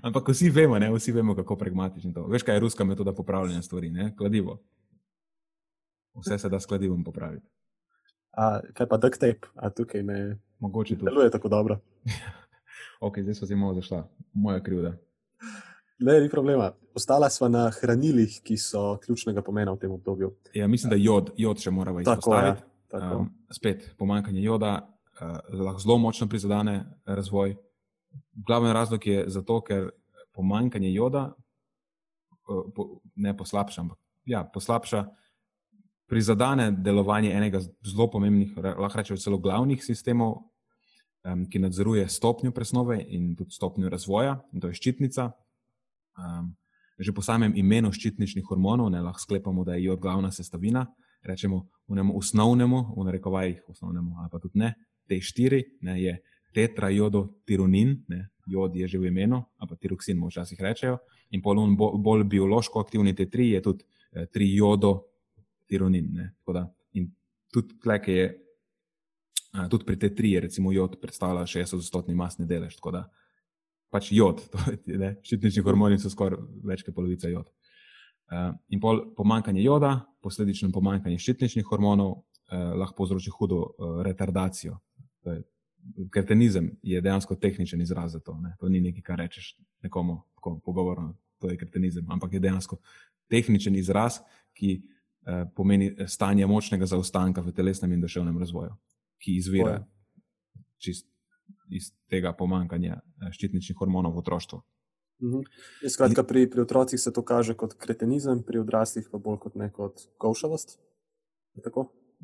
Ampak vsi vemo, ne, vsi vemo, kako pragmatično je to. Veš, kaj je ruska metoda popravljanja stvari, ne? kladivo. Vse se da s kladivom popraviti. A, kaj pa duct tape, a tukaj ne. Mogoče tudi. Deluje tako dobro. (laughs) ok, zdaj so zimo zašla, moja krivda. Ne, ni problema. Ostala sva na hranilih, ki so ključnega pomena v tem obdobju. Ja, mislim, da jod, jod še moramo izpostaviti. Ja, um, spet pomankanje joda uh, lahko zelo močno prizadene razvoj. Glaven razlog je zato, ker pomankanje joda uh, po, ne poslabša, ampak ja, poslabša. Prizadene delovanje enega zelo pomembnih, lahko rečemo, celo glavnih sistemov, um, ki nadzoruje stopnjo presnove in tudi stopnjo razvoja, in to je ščitnica, Um, že po samem imenu ščitničnih hormonov ne lahko sklepamo, da je jod glavna sestavina. Rečemo v njem osnovnemu, v narekovajih osnovnemu, ali pa tudi ne, te štiri, ne, je tetrajodotironin, ne, jod je že v imenu, ali pa tiroksin, včasih rečejo, in polun bolj, bolj biološko aktivni te tri je tudi eh, trijodotironin. In tudi tleke je, a, tudi pri te tri recimo jod predstavlja 60-stotni masni delež. Tako da pač jod, (laughs) ščitnični hormoni so skoraj več kot polovica jod. Uh, in pol pomankanje joda, posledično pomankanje ščitničnih hormonov, uh, lahko povzroči hudo uh, retardacijo. Je, kretenizem je dejansko tehničen izraz za to. Ne? To ni nekaj, kar rečeš nekomu tako pogovorno, to je kretenizem, ampak je dejansko tehničen izraz, ki uh, pomeni stanje močnega zaostanka v telesnem in duševnem razvoju, ki izvira čist iz tega pomankanja eh, ščitničnih hormonov v otroštvu. Mhm. Skratka, pri, pri otrocih se to kaže kot kretenizem, pri odraslih pa bolj kot neko kovšavost.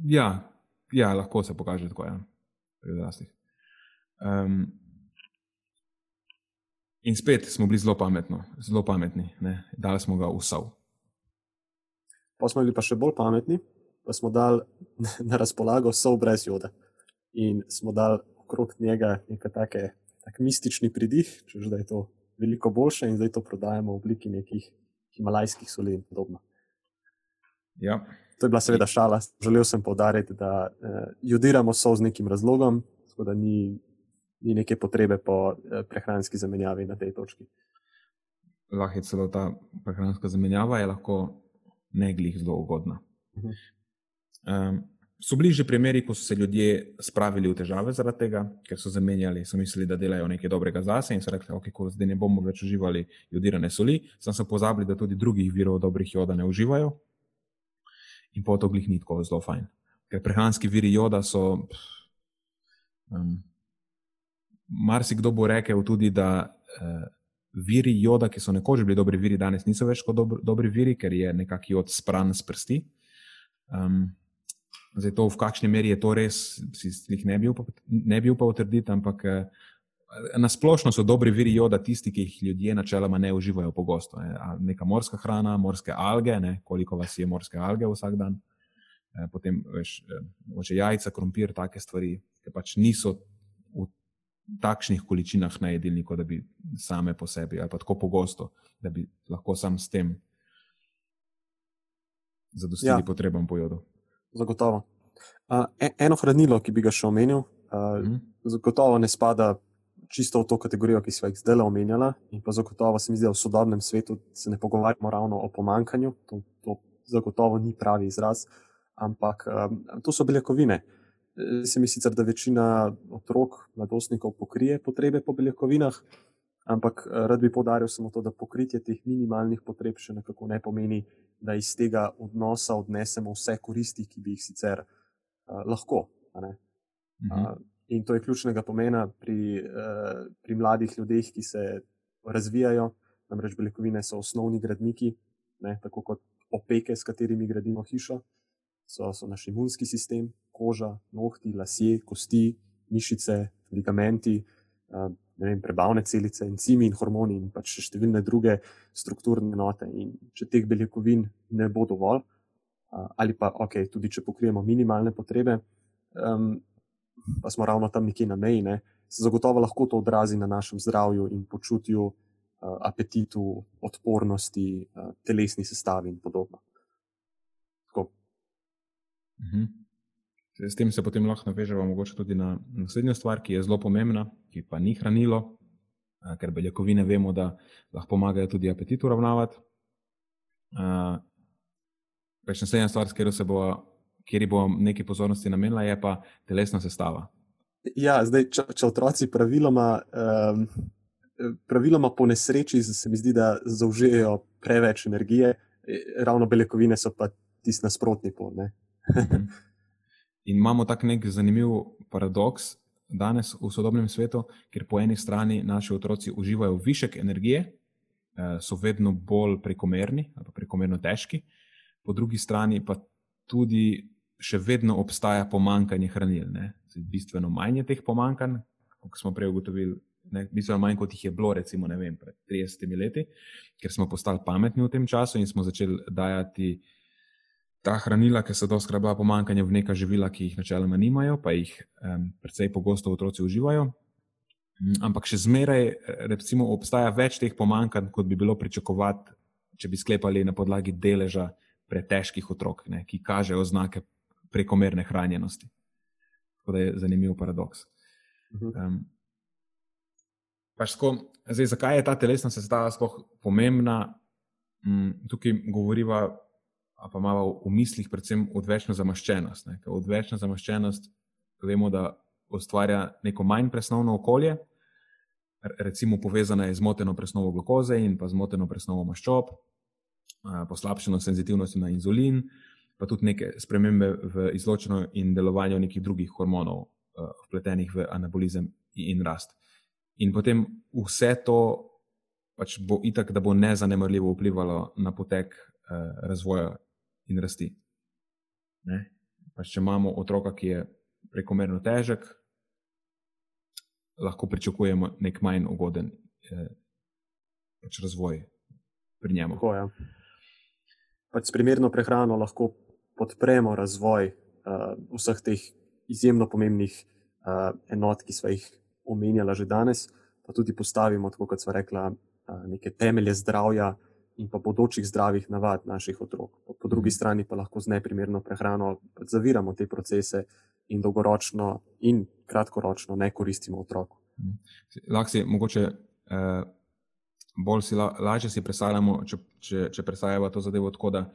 Ja, ja, lahko se pokaže tako, ja, pri odraslih. Um, in spet smo bili zelo, pametno, zelo pametni, ne? dali smo ga vsov. Pa smo bili pa še bolj pametni, pa smo dali (laughs) na razpolago vsov brez joda. In smo dali okrog njega nek tak mistični pridih, češ da je to veliko boljše in zdaj to prodajamo v obliki nekih himalajskih soli in podobno. Ja. To je bila seveda šala. Želel sem povdariti, da eh, judiramo so z nekim razlogom, tako da ni, ni neke potrebe po eh, prehranski zamenjavi na tej točki. Lahko je celo ta prehranska zamenjava, je lahko ne glih zelo ugodna. Uh -huh. um, so bili že primeri, ko so se ljudje spravili v težave zaradi tega, ker so zamenjali, so mislili, da delajo nekaj dobrega zase in so rekli, da okay, zdaj ne bomo več uživali jodirane soli, sem se pozabili, da tudi drugih virov dobrih joda ne uživajo. In po to glih ni tako zelo fajn. Ker prehranski viri joda so. Um, Marsikdo bo rekel tudi, da uh, viri joda, ki so nekoč bili dobri viri, danes niso več kot dobri, dobri viri, ker je nekako jod spran s prsti. Um, zdaj, to v kakšni meri je to res, si jih ne bi upal potrditi, ampak uh, na splošno so dobri viri joda tisti, ki jih ljudje načeloma ne uživajo pogosto. Ne. Neka morska hrana, morske alge, ne, koliko vas je morske alge vsak dan. Eh, potem, veš, moče jajca, krompir, take stvari, ki pač niso takšnih količinah na jedilniku, da bi same po sebi, ali pa tako pogosto, da bi lahko sam s tem zadostili ja. potrebam po jodu. Zagotovo. Uh, eno hranilo, ki bi ga še omenil, uh, mm. zagotovo ne spada čisto v to kategorijo, ki smo jih zdaj omenjali. In pa zagotovo se mi zdi, da v sodobnem svetu se ne pogovarjamo ravno o pomankanju, to, to zagotovo ni pravi izraz, ampak um, to so beljakovine. Uh, Se mi sicer, da večina otrok, mladostnikov pokrije potrebe po beljakovinah, ampak eh, rad bi podaril samo to, da pokritje teh minimalnih potreb še nekako ne pomeni, da iz tega odnosa odnesemo vse koristi, ki bi jih sicer uh, lahko. Mhm. Uh, in to je ključnega pomena pri, uh, pri mladih ljudeh, ki se razvijajo. Namreč beljakovine so osnovni gradniki, ne, tako kot opeke, s katerimi gradimo hišo so, so naš imunski sistem, koža, nohti, lasje, kosti, mišice, ligamenti, vem, prebavne celice, encimi in hormoni in pač še številne druge strukturne enote. In če teh beljakovin ne bo dovolj, ali pa ok, tudi če pokrijemo minimalne potrebe, um, pa smo ravno tam nekje na meji, ne, se zagotovo lahko to odrazi na našem zdravju in počutju, uh, apetitu, odpornosti, uh, telesni sestavi in podobno. Mhm. S tem se potem lahko navežemo mogoče tudi na naslednjo stvar, ki je zelo pomembna, ki pa ni hranilo, ker beljakovine vemo, da lahko pomagajo tudi apetit uravnavati. Pač naslednja stvar, s katero se bo, kjer bo nekaj pozornosti namenila, je pa telesna sestava. Ja, zdaj, če, če otroci praviloma, um, praviloma po nesreči, se mi zdi, da zaužijejo preveč energije, e, ravno beljakovine so pa tisti nasprotni pol. In imamo tak nek zanimiv paradoks danes v sodobnem svetu, ker po eni strani naši otroci uživajo višek energije, eh, so vedno bolj prekomerni ali prekomerno težki, po drugi strani pa tudi še vedno obstaja pomankanje hranil. Ne? Bistveno manj je teh pomankanj, kot smo prej ugotovili. Ne, bistveno manj kot jih je bilo, recimo, vem, pred 30 leti, ker smo postali pametni v tem času in smo začeli dajati uh, ta hranila, ki so doskrat bila pomankanja v neka živila, ki jih načeloma nimajo, pa jih um, precej pogosto otroci uživajo. Um, ampak še zmeraj recimo, obstaja več teh pomankanj, kot bi bilo pričakovati, če bi sklepali na podlagi deleža pretežkih otrok, ne, ki kažejo znake prekomerne hranjenosti. Tako da je zanimiv paradoks. Um, sko, zdaj, zakaj je ta telesna sestava sploh pomembna? Um, tukaj govoriva pa imamo v mislih predvsem odvečno zamaščenost. Odvečna zamaščenost, vemo, da ustvarja neko manj presnovno okolje, recimo povezana je z moteno presnovo glukoze in pa z moteno presnovo maščob, poslabšeno senzitivnost na inzulin, pa tudi neke spremembe v izločanju in delovanju nekih drugih hormonov, vpletenih v anabolizem in rast. In potem vse to pač bo itak, da bo nezanemrljivo vplivalo na potek razvoja in rasti. Pač, če imamo otroka, ki je prekomerno težek, lahko pričakujemo nek manj ugoden eh, pač razvoj pri njemu. Tako, ja. pač s primerno prehrano lahko podpremo razvoj uh, vseh teh izjemno pomembnih uh, enot, ki smo jih omenjali že danes, pa tudi postavimo, tako kot smo rekla, uh, neke temelje zdravja in pa bodočih zdravih navad naših otrok. Po, drugi mhm. strani pa lahko z neprimerno prehrano zaviramo te procese in dolgoročno in kratkoročno ne koristimo otroku. Lahko si mogoče eh, bolj si la, lažje si predstavljamo, če, če, če predstavljamo to zadevo tako, da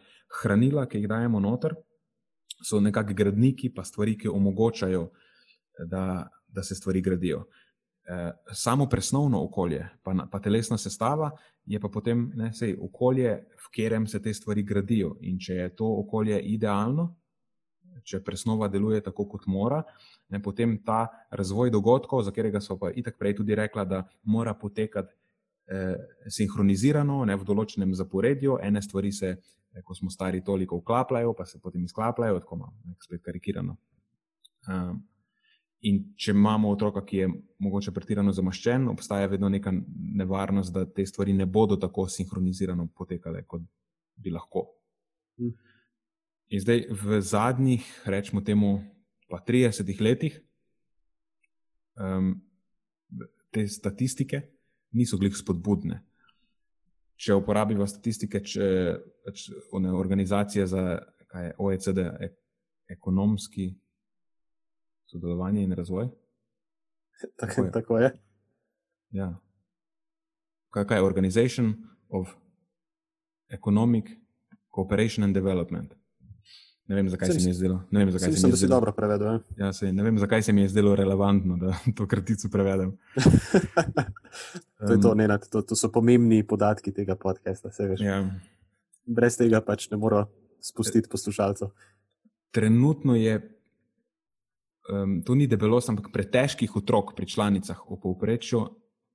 hranila, ki jih dajemo noter, so nekakšni gradniki, pa stvari, ki omogočajo, da, da se stvari gradijo. Eh, samo presnovno okolje, pa, pa telesna sestava, je pa potem ne, sej, okolje, v katerem se te stvari gradijo. In če je to okolje idealno, če presnova deluje tako, kot mora, ne, potem ta razvoj dogodkov, za katerega so pa itak prej tudi rekla, da mora potekati eh, sinhronizirano, ne v določenem zaporedju, ene stvari se ko smo stari, toliko vklapljajo, pa se potem izklapljajo, tako malo, spet karikirano. Um, in če imamo otroka, ki je mogoče pretirano zamaščen, obstaja vedno neka nevarnost, da te stvari ne bodo tako sinhronizirano potekale, kot bi lahko. Hm. In zdaj v zadnjih, rečemo temu, pa 30 letih, um, te statistike niso glih spodbudne če uporabiva statistike, če pač one organizacije za kaj, OECD, ek, ekonomski sodelovanje in razvoj. Tako je. Tako je. Ja. Kaj, kaj je Organization of Economic Cooperation and Development? Ne vem, zakaj sem, se mi je zdelo. Ne vem, zakaj sem, se mi je zdelo. dobro prevedel. Ja? Ja, sej, ne vem, zakaj se mi je zdelo relevantno, da (laughs) to kratico prevedem. (laughs) to, je to, ne, to, to so pomembni podatki tega podcasta. Ja. Brez tega pač ne moramo spustiti poslušalcev. Trenutno je, um, to ni debelost, ampak pretežkih otrok pri članicah v povprečju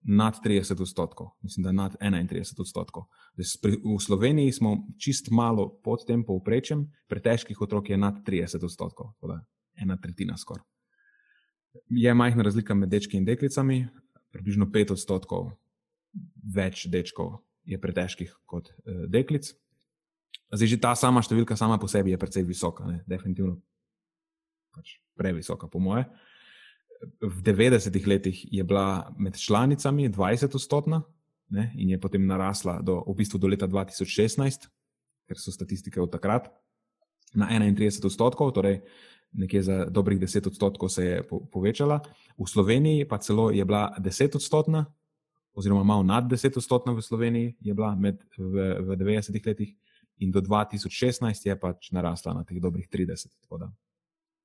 nad 30 odstotkov, mislim, da nad 31 odstotkov. V Sloveniji smo čist malo pod tem povprečjem, pri težkih otrok je nad 30 odstotkov, torej ena tretjina skoraj. Je majhna razlika med dečki in deklicami, približno 5 odstotkov več dečkov je pretežkih kot eh, deklic. Zdaj, že ta sama številka, sama po sebi, je precej visoka, ne? definitivno pač previsoka, po mojem v 90-ih letih je bila med članicami 20-odstotna in je potem narasla do, v bistvu do leta 2016, ker so statistike od takrat, na 31 odstotkov, torej nekje za dobrih 10 odstotkov se je po, povečala. V Sloveniji pa celo je bila 10 odstotna, oziroma malo nad 10 odstotna v Sloveniji je bila med, v, v 90-ih letih. In do 2016 je pač narasla na teh dobrih 30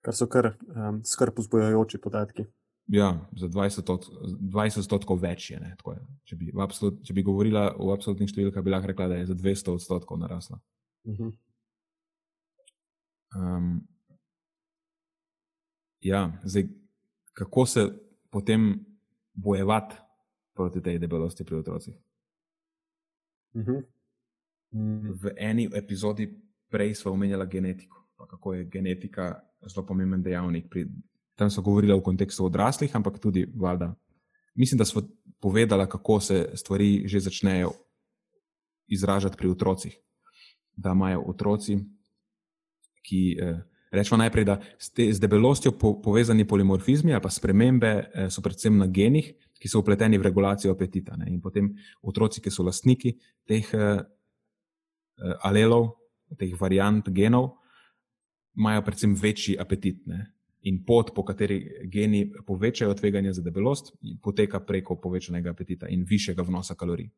kar so kar um, skrb vzbujajoči podatki. Ja, za 20 odstotkov več je. je. Če, bi absolut, če bi govorila o absolutnih številkah, bi lahko rekla, da je za 200 odstotkov narasla. Uh -huh. um, ja, zdaj, kako se potem bojevati proti tej debelosti pri otrocih? Uh -huh. V eni epizodi prej smo omenjali genetiko, kako je genetika zelo pomemben dejavnik. Pri, tam so govorili v kontekstu odraslih, ampak tudi valjda. Mislim, da smo povedali, kako se stvari že začnejo izražati pri otrocih. Da imajo otroci, ki eh, rečemo najprej, da ste, z debelostjo po, povezani polimorfizmi ali pa spremembe eh, so predvsem na genih, ki so upleteni v regulacijo apetita. Ne? In potem otroci, ki so lastniki teh eh, alelov, teh variant genov, imajo predvsem večji apetit. Ne? In pot, po kateri geni povečajo tveganje za debelost, poteka preko povečanega apetita in višjega vnosa kalorij.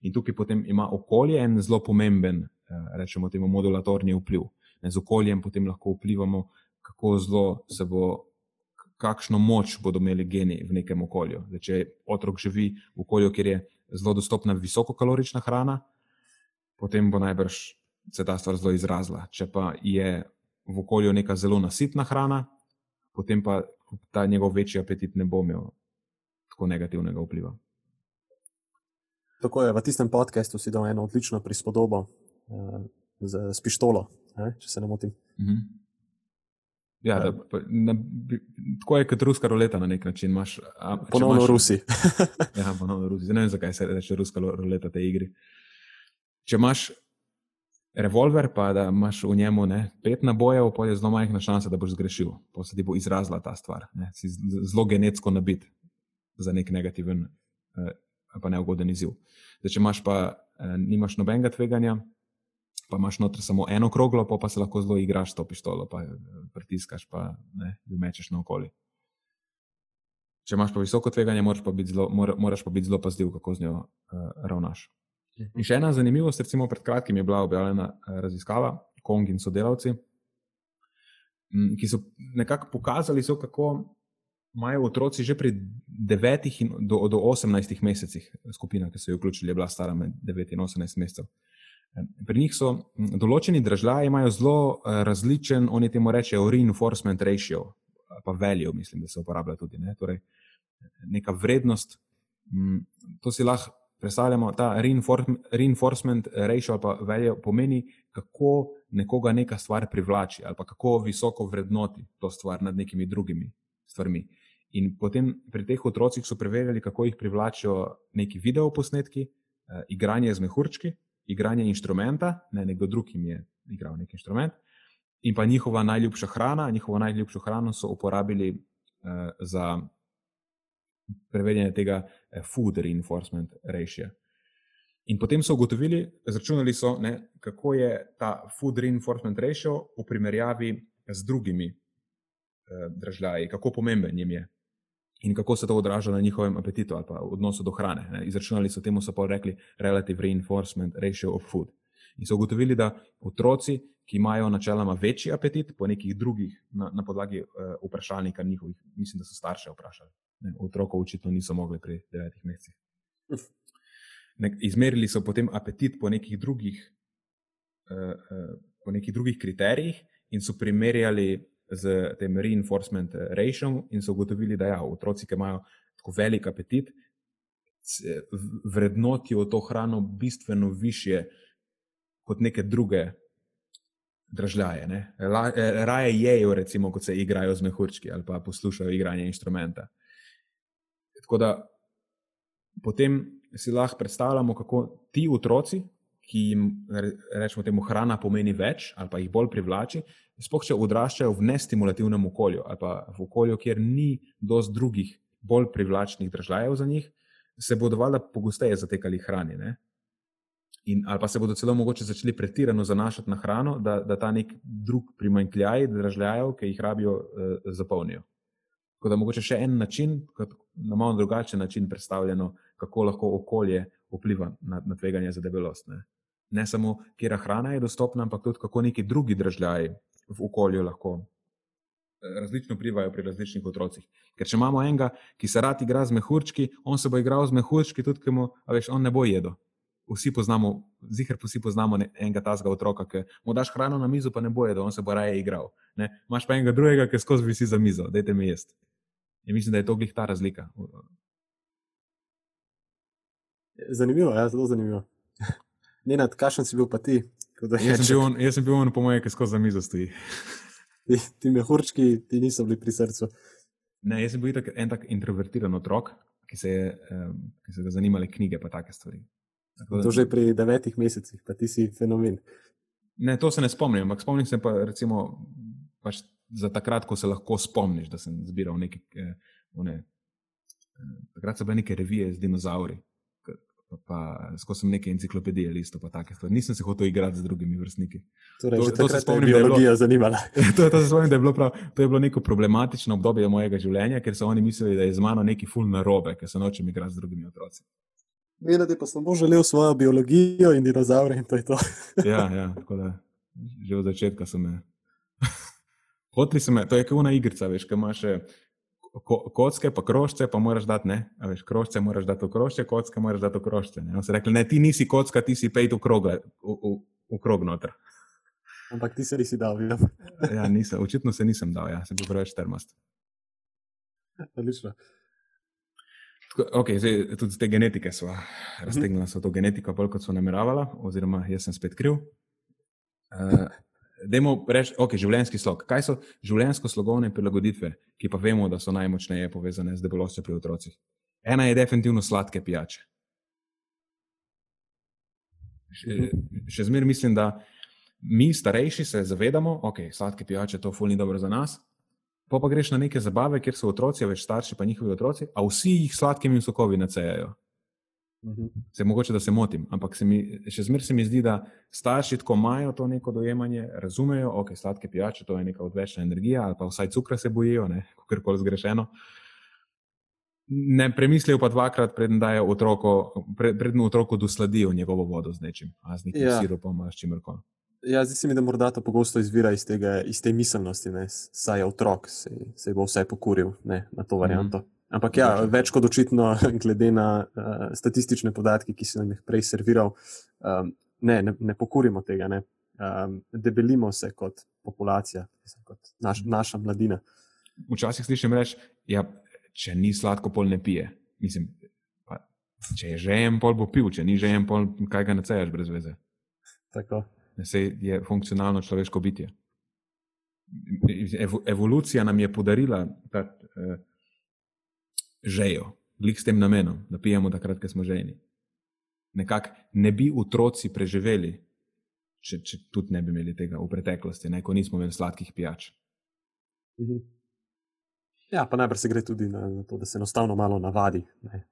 In tukaj potem ima okolje en zelo pomemben, eh, rečemo temu, modulatorni vpliv. Ne, z okoljem potem lahko vplivamo, kako zelo se bo, kakšno moč bodo imeli geni v nekem okolju. Zdaj, če otrok živi v okolju, kjer je zelo dostopna visokokalorična hrana, potem bo najbrž se ta stvar zelo izrazila. Če pa je v okolju neka zelo nasitna hrana, potem pa ta njegov večji apetit ne bo imel tako negativnega vpliva. Tako je, v tistem podkastu si dal eno odlično prispodobo uh, z, z pištolo, eh, če se ne motim. Uh mhm. -huh. Ja, da, pa, na, tako je kot ruska roleta na nek način. Imaš, a, ponovno imaš, Rusi. (laughs) ja, ponovno Rusi. Ne vem, zakaj se reče ruska roleta te igri. Če imaš revolver, pa da imaš v njemu ne, pet nabojev, pa je zelo majhna šansa, da boš zgrešil. Pa se ti bo izrazila ta stvar. Ne. Si zelo genetsko nabit za nek negativen, eh, pa neugoden izziv. Zdaj, če imaš pa eh, nimaš nobenega tveganja, pa imaš noter samo eno kroglo, pa, pa se lahko zelo igraš s to pištolo, pa eh, pritiskaš, pa ne, jo mečeš na okolje. Če imaš pa visoko tveganje, moraš pa biti zelo, mora, moraš pa biti zelo pazljiv, kako z njo uh, ravnaš. In še ena zanimivost, recimo pred kratkim je bila objavljena raziskava, Kong in sodelavci, ki so nekako pokazali, so, kako imajo otroci že pri 9 do, do 18 mesecih, skupina, ki so jo vključili, je bila stara med 9 in 18 mesecev. Pri njih so določeni državljani, imajo zelo različen, oni temu rečejo, reinforcement ratio, pa value, mislim, da se uporablja tudi. Ne? Torej, neka vrednost, to si lahko predstavljamo, ta reinforcement ratio ali pa value pomeni, kako nekoga neka stvar privlači ali kako visoko vrednoti to stvar nad nekimi drugimi stvarmi. In potem pri teh otrocih so preverjali, kako jih privlačijo neki videoposnetki, eh, igranje z mehurčki, igranje inštrumenta, ne nekdo drug jim je igral neki inštrument, in pa njihova najljubša hrana. Njihovo najljubšo hrano so uporabili eh, za preverjanje tega eh, food reinforcement ratio. In potem so ugotovili, izračunali so, ne, kako je ta food reinforcement ratio v primerjavi z drugimi eh, državljani, kako pomemben jim je in kako se to odraža na njihovem apetitu ali pa odnosu do hrane. Ne. Izračunali so temu, so pa rekli, relative reinforcement ratio of food. In so ugotovili, da otroci, ki imajo načeloma večji apetit, po nekih drugih, na, na podlagi uh, vprašalnika njihovih, mislim, da so starše vprašali. Ne, otrokov očitno niso mogli pri devetih mesecih. Izmerili so potem apetit po nekih drugih, uh, uh, po nekih drugih kriterijih in so primerjali z tem reinforcement ratio in so ugotovili, da ja, otroci, ki imajo tako velik apetit, vrednotijo to hrano bistveno više kot neke druge državljane. Ne? Raje jejo, recimo, kot se igrajo z mehurčki ali pa poslušajo igranje inštrumenta. Tako da potem si lahko predstavljamo, kako ti otroci, ki jim rečemo, temu hrana pomeni več ali pa jih bolj privlači, sploh če odraščajo v nestimulativnem okolju ali pa v okolju, kjer ni dosti drugih bolj privlačnih državljanov za njih, se bodo valjda pogosteje zatekali hrani. Ne? In, ali pa se bodo celo mogoče začeli pretirano zanašati na hrano, da, da ta nek drug primanjkljaj državljanov, ki jih rabijo, eh, zapolnijo. Tako da mogoče še en način, na malo drugačen način predstavljeno, kako lahko okolje vpliva na, na tveganje za debelost. Ne, ne samo, kje hrana je dostopna, ampak tudi kako neki drugi državljani v okolju lahko eh, različno vplivajo pri različnih otrocih. Ker če imamo enega, ki se rad igra z mehurčki, on se bo igral z mehurčki, tudi ki mu, veš, on ne bo jedel. Vsi poznamo, zihar vsi poznamo enega tazga otroka, ki mu daš hrano na mizo, pa ne bo jedel, on se bo raje igral. Ne? Maš pa enega drugega, ki skozi visi za mizo, dajte mi jesti. In mislim, da je to glih ta razlika. Zanimivo, ja, zelo zanimivo. (laughs) Ne, nad kakšen si bil pa ti? Jaz sem, bil on, jaz sem bil on, po mojem, ki skozi za mizo stoji. (laughs) Ti, ti mehurčki ti niso bili pri srcu. Ne, jaz sem bil tak, en tak introvertiran otrok, ki se je um, ki se zanimale knjige in take stvari. Tako, to že pri devetih mesecih, pa ti si fenomen. Ne, to se ne spomnim, ampak spomnim se pa recimo pač za takrat, ko se lahko spomniš, da sem zbiral nekaj. Eh, one, eh, takrat so bile neke revije z dinozauri, pa, pa skozi sem neke enciklopedije listo, pa take stvari. Nisem se hotel igrati z drugimi vrstniki. Torej, to, to se spomnim, da je biologija zanimala. (laughs) to, to se spomnim, da je bilo, prav, to je bilo neko problematično obdobje mojega življenja, ker so oni mislili, da je z mano neki ful narobe, ker se nočem igrati z drugimi otroci. Vedeti pa sem bo želel svojo biologijo in dinozaure in to je to. ja, ja, tako da že od začetka so me. Hotli so me, to je kot una igrica, veš, kaj imaš ko, kocke, pa krožce, pa moraš dati, ne, a veš, krožce moraš dati v krožce, kocke moraš dati v krožce. Ne, so rekli, ne, ti nisi kocka, ti si pejt v krog, v, v, v krog noter. (laughs) Ampak ti se nisi dal, vidim. (laughs) ja, nisem, očitno se nisem dal, ja, sem bil preveč termast. Odlično. Okay, zdaj, tudi te genetike smo raztegnili, so to genetiko, bolj kot so nameravala, oziroma jaz sem spet kriv. Uh, Dajmo reči, ok, življenjski slog. Kaj so življenjsko-slogovne prilagoditve, ki pa vemo, da so najmočneje povezane z debelostjo pri otrocih? Ena je definitivno sladke pijače. Še, še zmeraj mislim, da mi, starejši, se zavedamo, da okay, sladke pijače to fulni dobro za nas. Pa pa greš na neke zabave, kjer so otroci, več starši, pa njihovi otroci, a vsi jih sladkimi sokovi nacejajo. Mhm. Se mogoče, da se motim, ampak se mi, še zmeraj se mi zdi, da starši tako imajo to neko dojemanje, razumejo, ok, sladke pijače, to je neka odvečna energija, ali pa vsaj cukra se bojijo, (laughs) kako koli zgrešeno. ne premislijo pa dvakrat, preden dajo otroko, pred, preden otroku dosladijo njegovo vodo z nečim, a z nekim ja. sirupom, a s čimerkoli. Ja, zdi se mi, da morda to pogosto izvira iz, tega, iz te miselnosti, da saj je otrok, se, se bo vse pokuril ne, na to varianto. Mm -hmm. Ampak ja, več kot očitno, (laughs) glede na uh, statistične podatke, ki sem jih prej serviral, um, ne, ne, ne pokurimo tega, ne. Um, debelimo se kot populacija, kot naš, naša mladina. Včasih slišim reči, ja, če ni sladko, pol ne pije. Mislim, pa, če je že en pol, bo pil, če ni že en pol, kaj ga nacejaš brez veze. Tako. Sej je funkcionalno človeško bitje. Evo, evolucija nam je podarila ta uh, žejo, glik s tem namenom, da pijemo takrat, ko smo ženi. Nekako ne bi otroci preživeli, če, če tudi ne bi imeli tega v preteklosti, ne, ko nismo imeli sladkih pijač. Mhm. Ja, pa najbrž se gre tudi na, na to, da se enostavno malo navadi. Ne.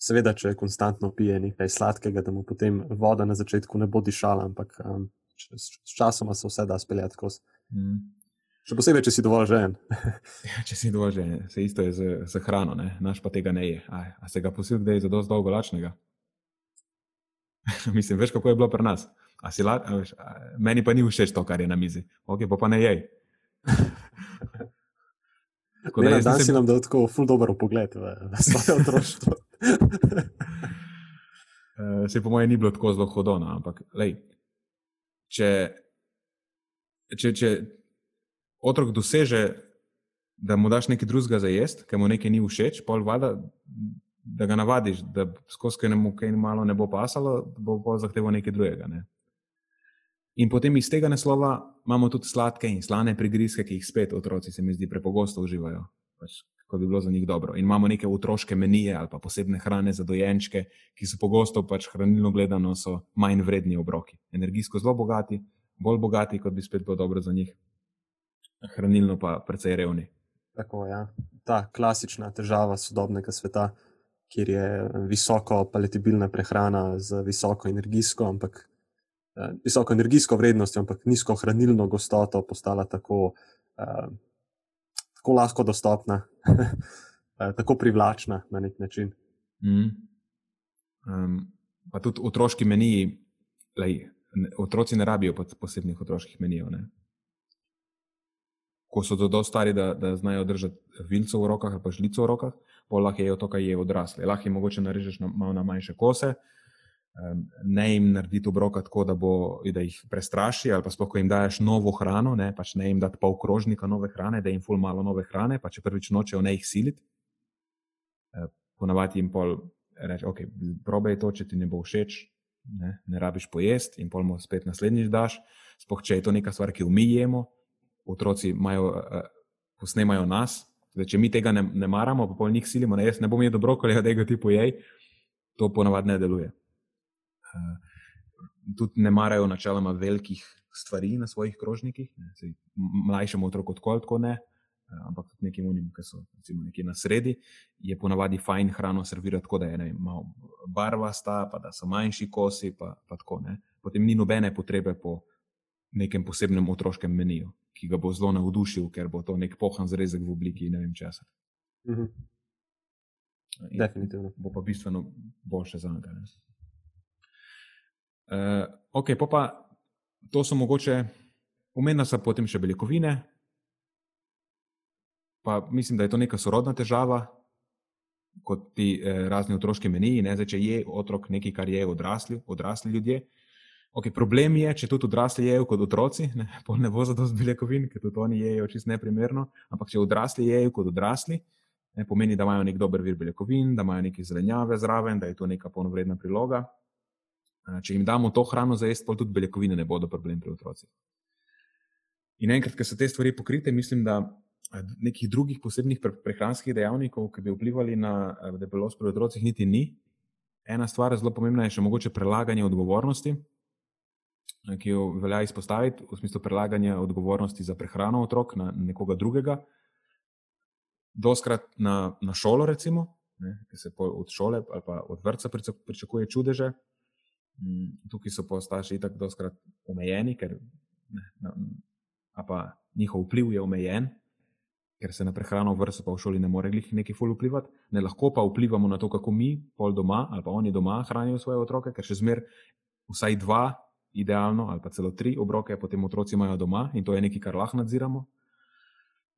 Seveda, če konstantno pije nekaj sladkega, da mu potem voda na začetku ne bo dišala, ampak um, s časom se vse da speljati skozi. Mm. Še posebej, če si dovolj žen. (laughs) če si dovolj žen, se isto je z, z hrano, ne? naš pa tega ne je. A, a se ga posil, da je za dosti dolgo lačnega? (laughs) Mislim, veš, kako je bilo pri nas. A si la, a veš, a, meni pa ni všeč to, kar je na mizi. Ok, pa pa ne jej. (laughs) Tako da danes si nam dal tako ful dobro pogled v svoje otroštvo. Eh, se po mojem ni bilo tako zelo hodona, ampak lej, če, če, če otrok doseže, da mu daš nekaj drugega za jesti, ker mu nekaj ni všeč, pol vada, da ga navadiš, da skozi mu kaj malo ne bo pasalo, bo pa zahteval nekaj drugega. Ne? In potem iz tega naslova imamo tudi sladke in slane prigrizke, ki jih spet otroci, se mi zdi, prepogosto uživajo, pač, kot bi bilo za njih dobro. In imamo neke otroške menije ali pa posebne hrane za dojenčke, ki so pogosto pač hranilno gledano manj vredni obroki. Energijsko zelo bogati, bolj bogati, kot bi spet bilo dobro za njih, hranilno pa precej revni. Tako je. Ja. Ta klasična težava sodobnega sveta, kjer je visoko paletibilna prehrana z visoko energijsko, ampak Eh, visoko energijsko vrednostjo, ampak nizko hranilno gostoto, postala tako, uh, tako lahko dostopna, uh, (laughs) tako privlačna na nek način. Mm. Um, pa tudi otroški meniji, lej, otroci ne rabijo posebnih otroških menijev. Ne? Ko so dovolj stari, da, da znajo držati vilco v rokah ali pa žlico v rokah, pa lahko jejo to, kar je odrasle. Lahko jim mogoče narežeš na, na manjše kose, ne jim narediti obroka tako, da, bo, da jih prestraši, ali pa sploh, ko jim daš novo hrano, ne, pač ne jim dati pol krožnika nove hrane, da jim ful malo nove hrane, pa če prvič nočejo ne jih siliti. Ponavadi jim pol reče, ok, probej to, če ti ne bo všeč, ne, ne rabiš pojesti in pol mu spet naslednjič daš. Sploh, če je to neka stvar, ki jo mi jemo, otroci imajo, posnemajo nas, da če mi tega ne, ne maramo, pa pol njih silimo, ne, jaz ne bom jedel brokolija, da ga ti pojej, to ponavadi ne deluje. Eh, tudi ne marajo načeloma velikih stvari na svojih krožnikih, mlajšemu otroku tako, tako ne, eh, ampak tudi nekim unim, ki so recimo nekje na sredi, je ponavadi fajn hrano servirati tako, da je ne, malo barvasta, pa da so manjši kosi, pa, pa tako ne. Potem ni nobene potrebe po nekem posebnem otroškem meniju, ki ga bo zelo navdušil, ker bo to nek pohan zrezek v obliki ne vem česa. Mhm. Definitivno. Bo pa bistveno boljše za njega. Uh, ok, pa, pa to so mogoče, umenjena so potem še beljakovine. Pa mislim, da je to neka sorodna težava, kot ti eh, razni otroški meniji. Zdaj, če je otrok nekaj, kar je odrasli, odrasli ljudje. Okay, problem je, če tudi odrasli jedo kot otroci, ne, ne bo za to z beljakovin, ker tudi oni jedo čisto neprimerno. Ampak če odrasli jedo kot odrasli, ne, pomeni, da imajo nek dober vir beljakovin, da imajo neke zelenjave zraven, da je to neka polnovredna priloga. Če jim damo to hrano za jesti, pa tudi beljakovine ne bodo problem pri otrocih. In enkrat, ko so te stvari pokrite, mislim, da nekih drugih posebnih prehranskih dejavnikov, ki bi vplivali na debelost pri otrocih, niti ni. Ena stvar, zelo pomembna, je še mogoče prelaganje odgovornosti, ki jo velja izpostaviti, v smislu prelaganja odgovornosti za prehrano otrok na nekoga drugega. Doskrat na, na šolo, recimo, ne, ki se od šole ali pa od vrca pričakuje čudeže, Mm, tukaj so pa starši tako doskrat omejeni, ker ne, na, pa njihov vpliv je omejen. ker se na prehrano v vrtu pa v šoli ne more neki ful vplivati, ne lahko pa vplivamo na to, kako mi, pol doma ali pa oni doma hranijo svoje otroke, ker še zmer vsaj dva, idealno ali pa celo tri obroke, potem otroci imajo doma in to je nekaj, kar lahko nadziramo.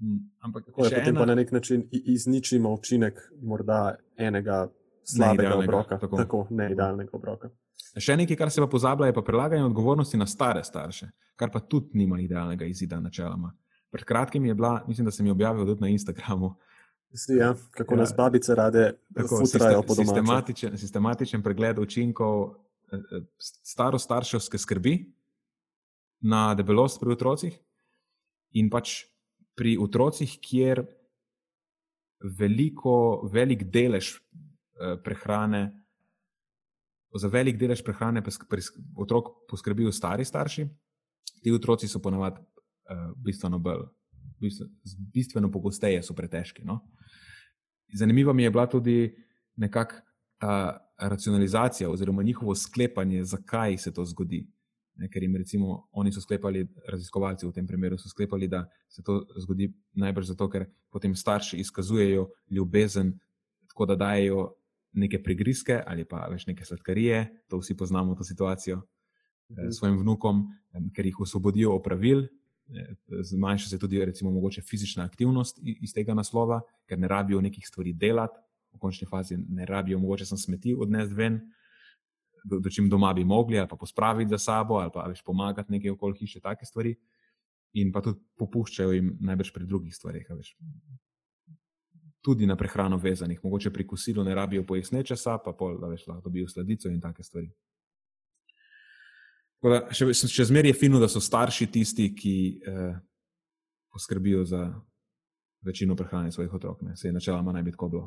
Mm, ampak tako je, potem ena... pa na nek način izničimo učinek morda enega slabega obroka, tako, tako neidealnega obroka. Še nekaj, kar se pa pozablja, je pa prelaganje odgovornosti na stare starše, kar pa tudi nima idealnega izida, načeloma. Pred kratkim je bila, mislim, da sem jo objavil tudi na Instagramu. Si, ja, kako nas ja. babice rade futrajo po domu. Sistematičen, sistematičen pregled učinkov eh, eh, staro-starševske skrbi na debelost pri otrocih in pač pri otrocih, kjer veliko, velik delež eh, prehrane za velik delež prehrane otrok poskrbijo stari starši, ti otroci so ponavadi uh, bistveno bolj, bistveno pogosteje so pretežki. No? Zanimiva mi je bila tudi nekakšna ta racionalizacija oziroma njihovo sklepanje, zakaj se to zgodi. Ne, ker jim recimo oni so sklepali, raziskovalci v tem primeru so sklepali, da se to zgodi najbrž zato, ker potem starši izkazujejo ljubezen, tako da dajo neke prigrizke ali pa več neke sladkarije, to vsi poznamo to situacijo eh, s svojim vnukom, ker jih osvobodijo opravil. Zmanjša se tudi, recimo, mogoče fizična aktivnost iz tega naslova, ker ne rabijo nekih stvari delati, v končni fazi ne rabijo, mogoče sem smeti odnesti ven, do, do čim doma bi mogli, ali pa pospraviti za sabo, ali pa več pomagati nekaj okoli hiše, take stvari. In pa tudi popuščajo jim najbrž pri drugih stvarih tudi na prehrano vezanih, mogoče pri kosilu ne rabijo pojasne časa, pa pol, da veš, lahko dobijo sladico in take stvari. Da, še, še zmeraj je fino, da so starši tisti, ki eh, poskrbijo za večino prehrane svojih otrok. Ne. Se je načeloma naj bi tako bilo.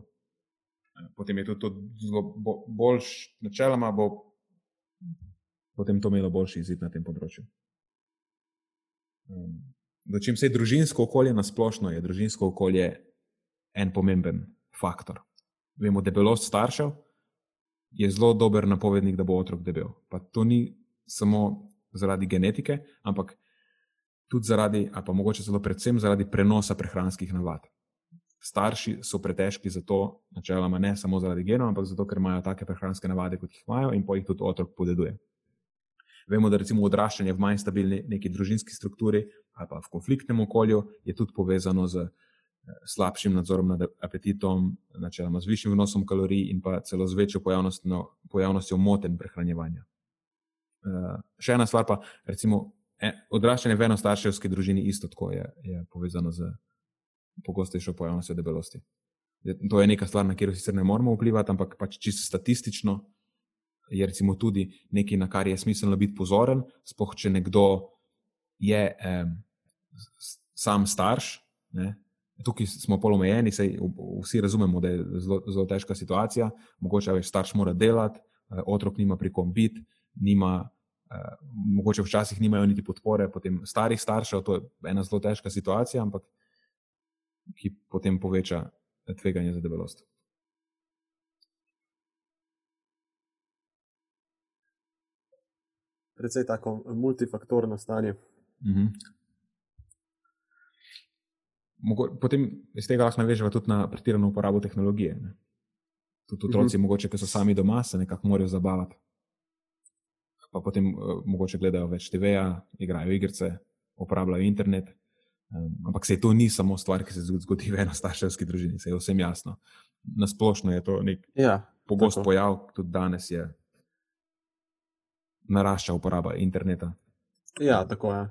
Potem je tudi to zelo bo, boljš, načeloma bo potem to imelo boljši izid na tem področju. Um, da čim se je družinsko okolje na splošno, je družinsko okolje en pomemben faktor. Vemo, debelost staršev je zelo dober napovednik, da bo otrok debel. Pa to ni samo zaradi genetike, ampak tudi zaradi, ali pa mogoče celo predvsem zaradi prenosa prehranskih navad. Starši so pretežki zato, načeloma ne samo zaradi genov, ampak zato, ker imajo take prehranske navade, kot jih imajo, in po jih tudi otrok podeduje. Vemo, da recimo odraščanje v manj stabilni neki družinski strukturi ali pa v konfliktnem okolju je tudi povezano z slabšim nadzorom nad apetitom, načeloma z višjim vnosom kalorij in pa celo z večjo pojavnostjo, pojavnostjo moten prehranjevanja. Uh, še ena stvar pa, recimo, e, odraščanje v enostarševski družini isto tako je, je povezano z pogostejšo pojavnostjo debelosti. To je neka stvar, na katero sicer ne moremo vplivati, ampak pač čisto statistično je recimo tudi nekaj, na kar je smiselno biti pozoren, spoh če nekdo je eh, sam starš, ne, Tukaj smo polomejeni, vsi razumemo, da je zelo, zelo težka situacija. Mogoče več starš mora delati, eh, otrok nima pri kom biti, nima, eh, mogoče včasih nimajo niti podpore, potem starih staršev. To je ena zelo težka situacija, ampak ki potem poveča tveganje za debelost. Predvsej tako multifaktorno stanje. Mm -hmm potem iz tega lahko navežemo tudi na pretirano uporabo tehnologije. Ne? Tudi otroci, mm -hmm. mogoče, ki so sami doma, se nekako morajo zabavati. Pa potem uh, mogoče gledajo več TV-ja, igrajo igrice, uporabljajo internet. Um, ampak se to ni samo stvar, ki se zgodi v enostarševski družini, se je vsem jasno. Na splošno je to nek ja, pogost tako. pojav, tudi danes je narašča uporaba interneta. Ja, tako je.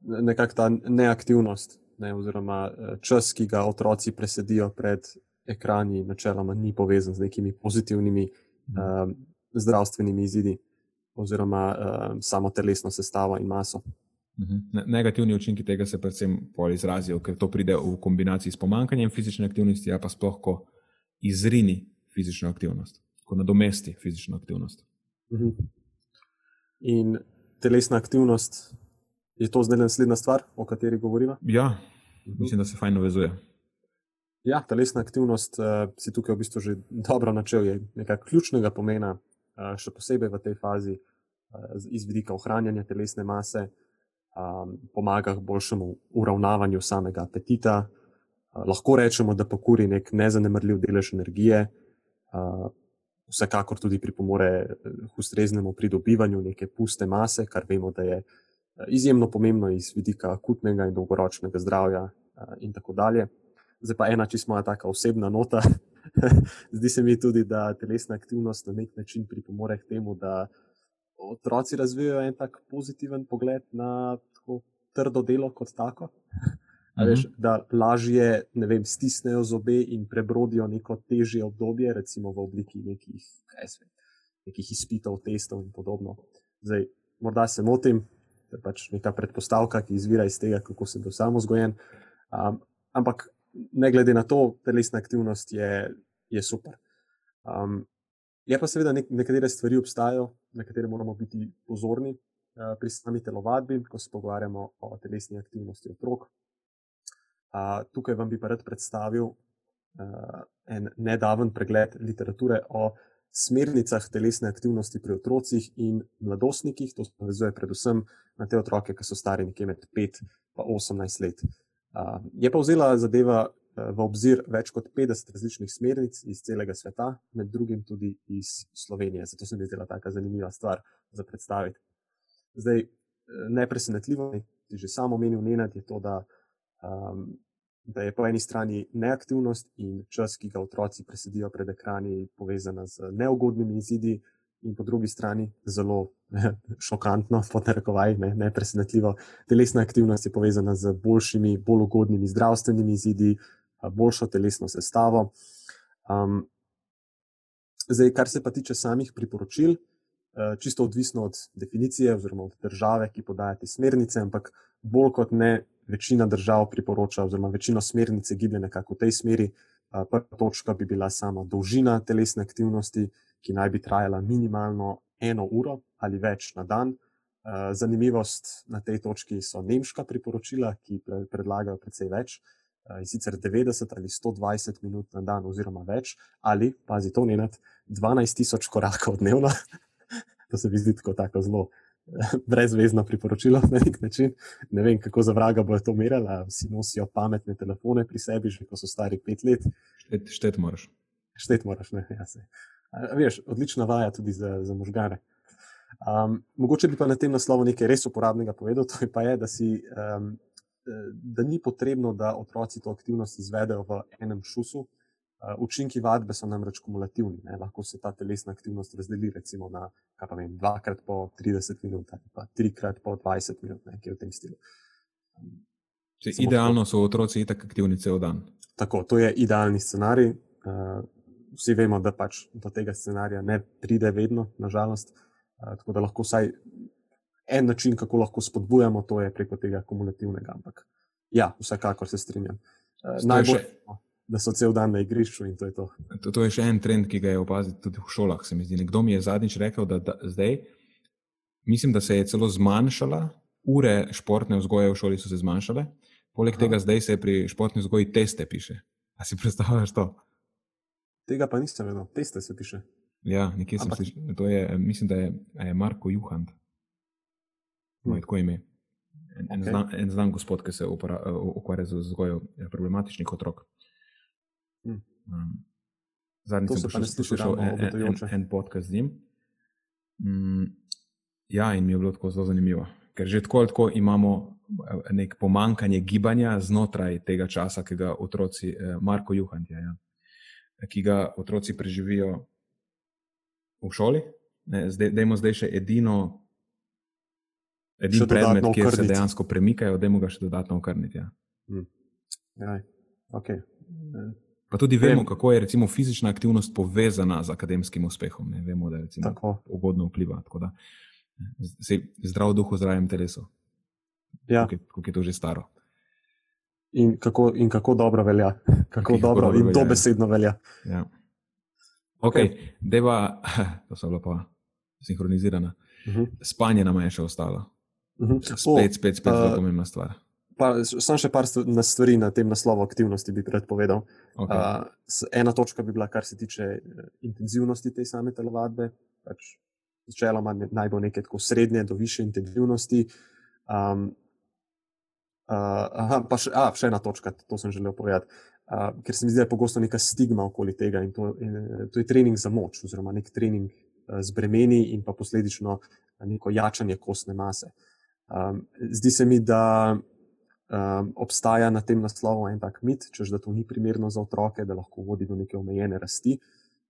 Nekakšna ta neaktivnost ne, oziroma eh, čas, ki ga otroci presedijo pred ekrani, načeloma ni povezan z nekimi pozitivnimi um, zdravstvenimi izidi, oziroma um, samo telesno sestavo in maso. Mhm. Negativni učinki tega se predvsem izrazijo, ker to pride v kombinaciji s pomankanjem fizične aktivnosti, a pa sploh ko izrini fizično aktivnost, ko nadomesti fizično aktivnost. Mhm. In telesna aktivnost Je to zdaj naslednja stvar, o kateri govorimo? Ja, mislim, da se fajn navezuje. Ja, telesna aktivnost uh, si tukaj v bistvu že dobro načel, je nekaj ključnega pomena, uh, še posebej v tej fazi, uh, iz vidika ohranjanja telesne mase, um, pomaga k boljšemu uravnavanju samega apetita, lahko rečemo, da pokuri nek nezanemrljiv delež energije, uh, vsekakor tudi pripomore k ustreznemu pridobivanju neke puste mase, kar vemo, da je izjemno pomembno iz vidika akutnega in dolgoročnega zdravja uh, in tako dalje. Zdaj pa ena čisto moja taka osebna nota. (laughs) Zdi se mi tudi, da telesna aktivnost na nek način pripomore k temu, da otroci razvijajo en tak pozitiven pogled na tako trdo delo kot tako. Veš, mhm. da lažje vem, stisnejo zobe in prebrodijo neko težje obdobje, recimo v obliki nekih, svem, nekih izpitov, testov in podobno. Zdaj, morda se motim, da je pač neka predpostavka, ki izvira iz tega, kako sem bil samo vzgojen. Um, ampak ne glede na to, telesna aktivnost je, je super. Um, je pa seveda nek, nekatere stvari obstajajo, na katere moramo biti pozorni uh, pri sami telovadbi, ko se pogovarjamo o telesni aktivnosti otrok tukaj vam bi pa rad predstavil uh, en nedaven pregled literature o smernicah telesne aktivnosti pri otrocih in mladostnikih. To se navezuje predvsem na te otroke, ki so stari nekje med 5 in 18 let. Uh, je pa vzela zadeva uh, v obzir več kot 50 različnih smernic iz celega sveta, med drugim tudi iz Slovenije. Zato se mi zdela tako zanimiva stvar za predstaviti. Zdaj, nepresenetljivo, ti že samo omenil, Nenad, je to, da um, da je po eni strani neaktivnost in čas, ki ga otroci presedijo pred ekrani, povezana z neugodnimi izidi, in po drugi strani zelo (laughs) šokantno, podnarekovaj, ne, nepresenetljivo, telesna aktivnost je povezana z boljšimi, bolj ugodnimi zdravstvenimi izidi, boljšo telesno sestavo. Um, zdaj, kar se pa tiče samih priporočil. Čisto odvisno od definicije, oziroma od države, ki podaja te smernice, ampak bolj kot ne, večina držav priporoča, oziroma večina smernice giblje nekako v tej smeri. Prva točka bi bila sama dolžina telesne aktivnosti, ki naj bi trajala minimalno eno uro ali več na dan. Zanimivost na tej točki so nemška priporočila, ki predlagajo precej več. In sicer 90 ali 120 minut na dan, oziroma več, ali pazi to, ne nad 12 tisoč korakov dnevno. (laughs) to se mi zdi tako, tako zelo uh, brezvezno priporočilo na nek način. Ne vem, kako za vraga bojo to merili, vsi nosijo pametne telefone pri sebi, že ko so stari pet let. Štet, štet moraš. Štet moraš, ne, ja se. Veš, odlična vaja tudi za, za možgane. Um, mogoče bi pa na tem naslovu nekaj res uporabnega povedal, to je pa je, da, si, um, da ni potrebno, da otroci to aktivnost izvedejo v enem šusu, Uh, učinki vadbe so namreč kumulativni. Ne? Lahko se ta telesna aktivnost razdeli recimo na vem, dvakrat po 30 minut ali pa trikrat po 20 minut, nekaj v tem stilu. Če, idealno so otroci tako aktivni cel dan. Tako, to je idealni scenarij. Uh, vsi vemo, da pač do tega scenarija ne pride vedno, nažalost. Tako da lahko vsaj en način, kako lahko spodbujamo, to je preko tega kumulativnega. Ampak ja, vsekakor se strinjam. Uh, najbolj. Še da so cel dan na igrišču in to je to. to. To je še en trend, ki ga je opaziti tudi v šolah. Nekdo mi je zadnjič rekel, da, da zdaj, mislim, da se je celo zmanjšala, ure športne vzgoje v šoli so se zmanjšale, poleg Aha. tega zdaj se pri športni vzgoji teste piše. A si predstavljaš to? Tega pa nisem vedel, teste se piše. Ja, nekje sem slišal. Mislim, da je, je Marko Juhant. Moj hm. tako ime. En, okay. en, znan, en znan gospod, ki se ukvarja z vzgojo problematičnih otrok. Hmm. Um, Zadnjič sem pa poslušal en, en, en podcast z njim. Um, ja, in mi je bilo tako zelo zanimivo, ker že tako ali tako imamo eh, nek pomankanje gibanja znotraj tega časa, ki ga otroci, eh, Marko Juhant, ja, ki ga otroci preživijo v šoli. Zdaj, dajmo zdaj še edino. Edini predmet, kjer se dejansko premikajo, da mu ga še dodatno okrniti. Ja. Hmm. Ja, okay. Pa tudi vemo, kako je recimo, fizična aktivnost povezana z akademskim uspehom. Ne? Vemo, da je ugodno vpliva. Da, zdrav duh v zdravem telesu. Ja. Kako je to že staro. In kako, in kako dobro velja, (laughs) kako dobro, dobro in to ja. besedno velja. Ja. Ok, okay. deva, (laughs) to so bila pa sinhronizirana. Uh mhm. -huh. Spanje nam je še ostalo. Uh. -huh. Spet, spet, spet, zelo uh, pomembna stvar. Sam še par stvari na tem naslovu aktivnosti bi predpovedal. Okay. Uh, ena točka bi bila, kar se tiče uh, intenzivnosti te same telovadbe. Pač Načeloma naj bo nekaj tako srednje do više intenzivnosti. Um, aha, pa še, a, še ena točka, to sem želel povedati. Uh, ker se mi zdi, da je pogosto neka stigma okoli tega in to, in, to je trening za moč, oziroma nek trening uh, z bremeni in pa posledično neko jačanje kostne mase. Um, zdi se mi, da um, obstaja na tem naslovu en tak mit, čež da to ni primerno za otroke, da lahko vodi do neke omejene rasti.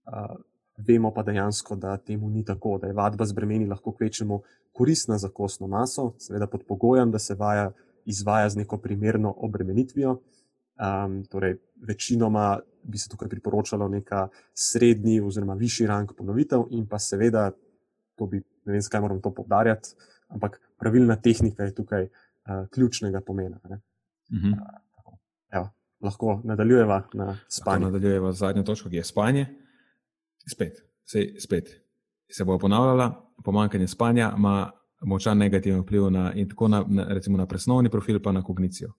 Uh, vemo pa dejansko, da temu ni tako, da je vadba z bremeni lahko kvečemo koristna za kostno maso, seveda pod pogojem, da se vaja izvaja z neko primerno obremenitvijo. Um, torej, večinoma bi se tukaj priporočalo neka srednji oziroma višji rang ponovitev, in pa seveda, to bi, ne vem, zakaj moram to povdarjati, ampak pravilna tehnika je tukaj uh, ključnega pomena. Mhm. Uh, evo, lahko nadaljujeva na spanje. Nadaljujeva z zadnjo točko, ki je spanje. Spet, sej, spet. se bo ponavljala, pomankanje spanja ima močan negativen vpliv na, tako na, na, recimo na presnovni profil, pa na kognicijo,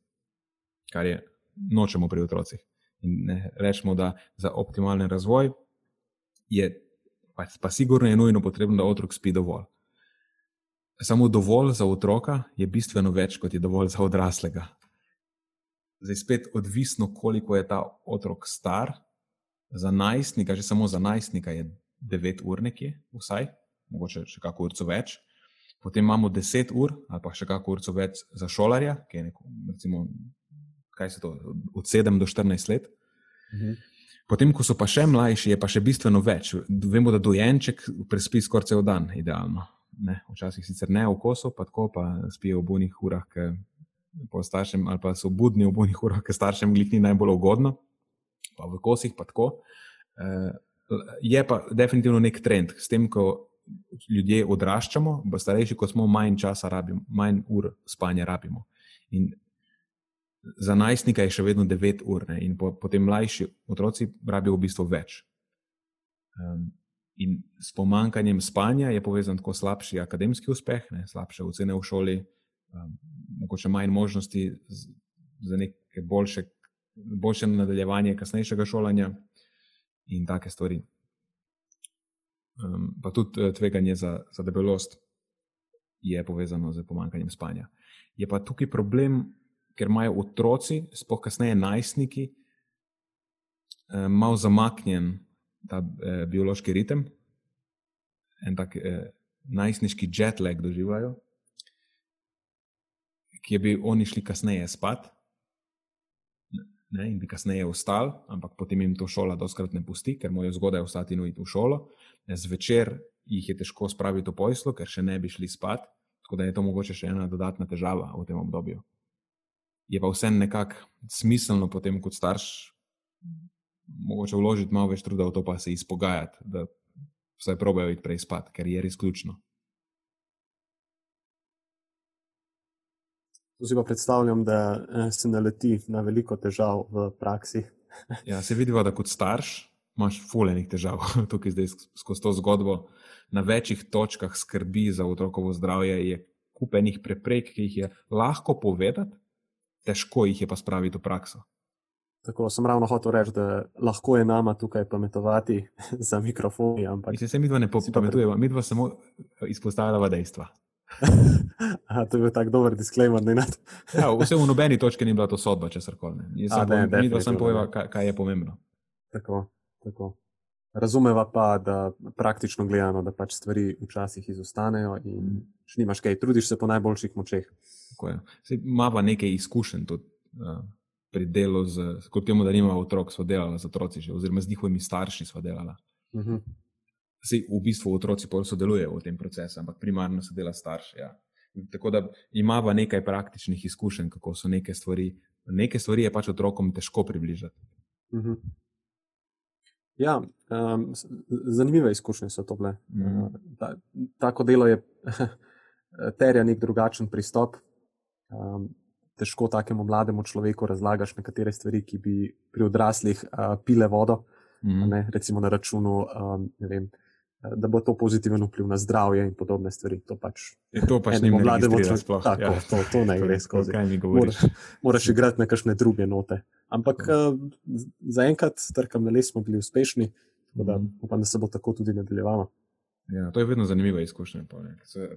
kar je nočemo pri otrocih. In ne, rečemo, da za optimalen razvoj je pa, pa sigurno je nujno potrebno, da otrok spi dovolj. Samo dovolj za otroka je bistveno več, kot je dovolj za odraslega. Zdaj, spet odvisno, koliko je ta otrok star. Za najstnika, že samo za najstnika je 9 ur nekje, vsaj, mogoče še kako urco več. Potem imamo 10 ur ali pa še kako urco več za šolarja, ki je neko, recimo, kaj se to, od 7 do 14 let. Mhm. Potem, ko so pa še mlajši, je pa še bistveno več. Vemo, da dojenček prespi skoraj cel dan, idealno. Ne? Včasih sicer ne v kosu, pa tako pa spijo v bunih urah, ki staršem, ali pa so budni v bunih urah, ki staršem glih ni najbolj ugodno, pa v kosih pa tako. Eh, je pa definitivno nek trend, s tem, ko ljudje odraščamo, pa starejši, kot smo, manj časa rabimo, manj ur spanja rabimo. In za najstnika je še vedno 9 ur, ne? in po, potem mlajši otroci rabijo v bistvu več. Um, in s pomankanjem spanja je povezan tako slabši akademski uspeh, ne? slabše ocene v šoli, um, mogoče manj možnosti za neke boljše, boljše nadaljevanje kasnejšega šolanja in take stvari um, pa tudi eh, tveganje za, za debelost je povezano z pomankanjem spanja. Je pa tukaj problem, ker imajo otroci, spoh kasneje najstniki, um, malo zamaknjen ta eh, biološki ritem, en tak eh, najstniški jet lag doživljajo, ki bi oni šli kasneje spat ne, in bi kasneje ostali, ampak potem jim to šola doskrat ne pusti, ker morajo zgodaj ostati in uiti v šolo. Zvečer jih je težko spraviti v poslo, ker še ne bi šli spat, tako da je to mogoče še ena dodatna težava v tem obdobju. Je pa vse nekako smiselno potem kot starš, mogoče vložiti malo več truda v to, pa se izpogajati, da vsaj probejo iti prej spat, ker je res ključno. To si pa predstavljam, da eh, se naleti na veliko težav v praksi. ja, se vidi, da kot starš imaš fulejnih težav (laughs) tukaj zdaj skozi to zgodbo. Na večjih točkah skrbi za otrokovo zdravje je kupenih preprek, ki jih je lahko povedati, težko jih je pa spraviti v prakso. Tako sem ravno hotel reči, da lahko je nama tukaj pametovati (laughs) za mikrofoni. Ampak... Se mi dva ne pametujemo, mi dva samo izpostavljamo dejstva. (laughs) Aha, to je bil tako dober disclaimer. (laughs) ja, vse v nobeni točki ni bila to sodba, če se karkoli. Mi pa sem povedal, kaj, kaj je pomembno. Tako, tako. Razumeva pa, da praktično gledano, da pač stvari včasih izostanejo in mm. nimaš kaj, trudiš se po najboljših močeh. Mava nekaj izkušenj tudi uh, pri delu, z, kot temu, da nima otrok, so delala z otroci, že, oziroma z njihovimi starši so delala. Uh mhm. -huh. Sej, v bistvu otroci sodelujejo v tem procesu, ampak primarno se dela starš. Ja. Tako da imamo nekaj praktičnih izkušenj, kako so neke stvari. Neke stvari je pač otrokom težko približati. Uh mhm. -huh. Ja, um, zanimive izkušnje so to bile. Uh mhm. -huh. Ta, tako delo je (laughs) terja nek drugačen pristop. Um, težko takemu mlademu človeku razlagaš nekatere stvari, ki bi pri odraslih uh, pile vodo, -huh. ne, recimo na računu um, vem, da bo to pozitiven vpliv na zdravje in podobne stvari. To pač, je to pač ne mlade moče. Tako, ja. to, to ne gre skozi. Moraš, moraš igrati na kakšne druge note. Ampak uh, zaenkrat, trkam na les, smo bili uspešni, tako da mhm. upam, da se bo tako tudi nadaljevalo. Ja, to je vedno zanimiva izkušnja.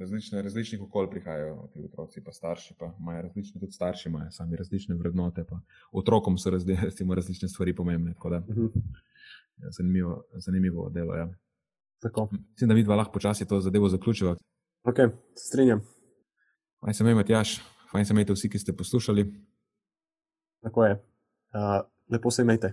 Različne, različnih okolij prihajajo ti otroci, pa starši. Pa imajo različne, tudi starši imajo sami različne vrednote. Otrokom so razli, (laughs) recimo, različne stvari pomembne. Da, uh mhm. -huh. ja, zanimivo, zanimivo delo. Ja. Mislim, da vidva lahko počasi to zadevo zaključiva. Ok, strinjam. Fajn se imejte, Jaš, fajn se imejte vsi, ki ste poslušali. Tako je. Uh, lepo se imejte.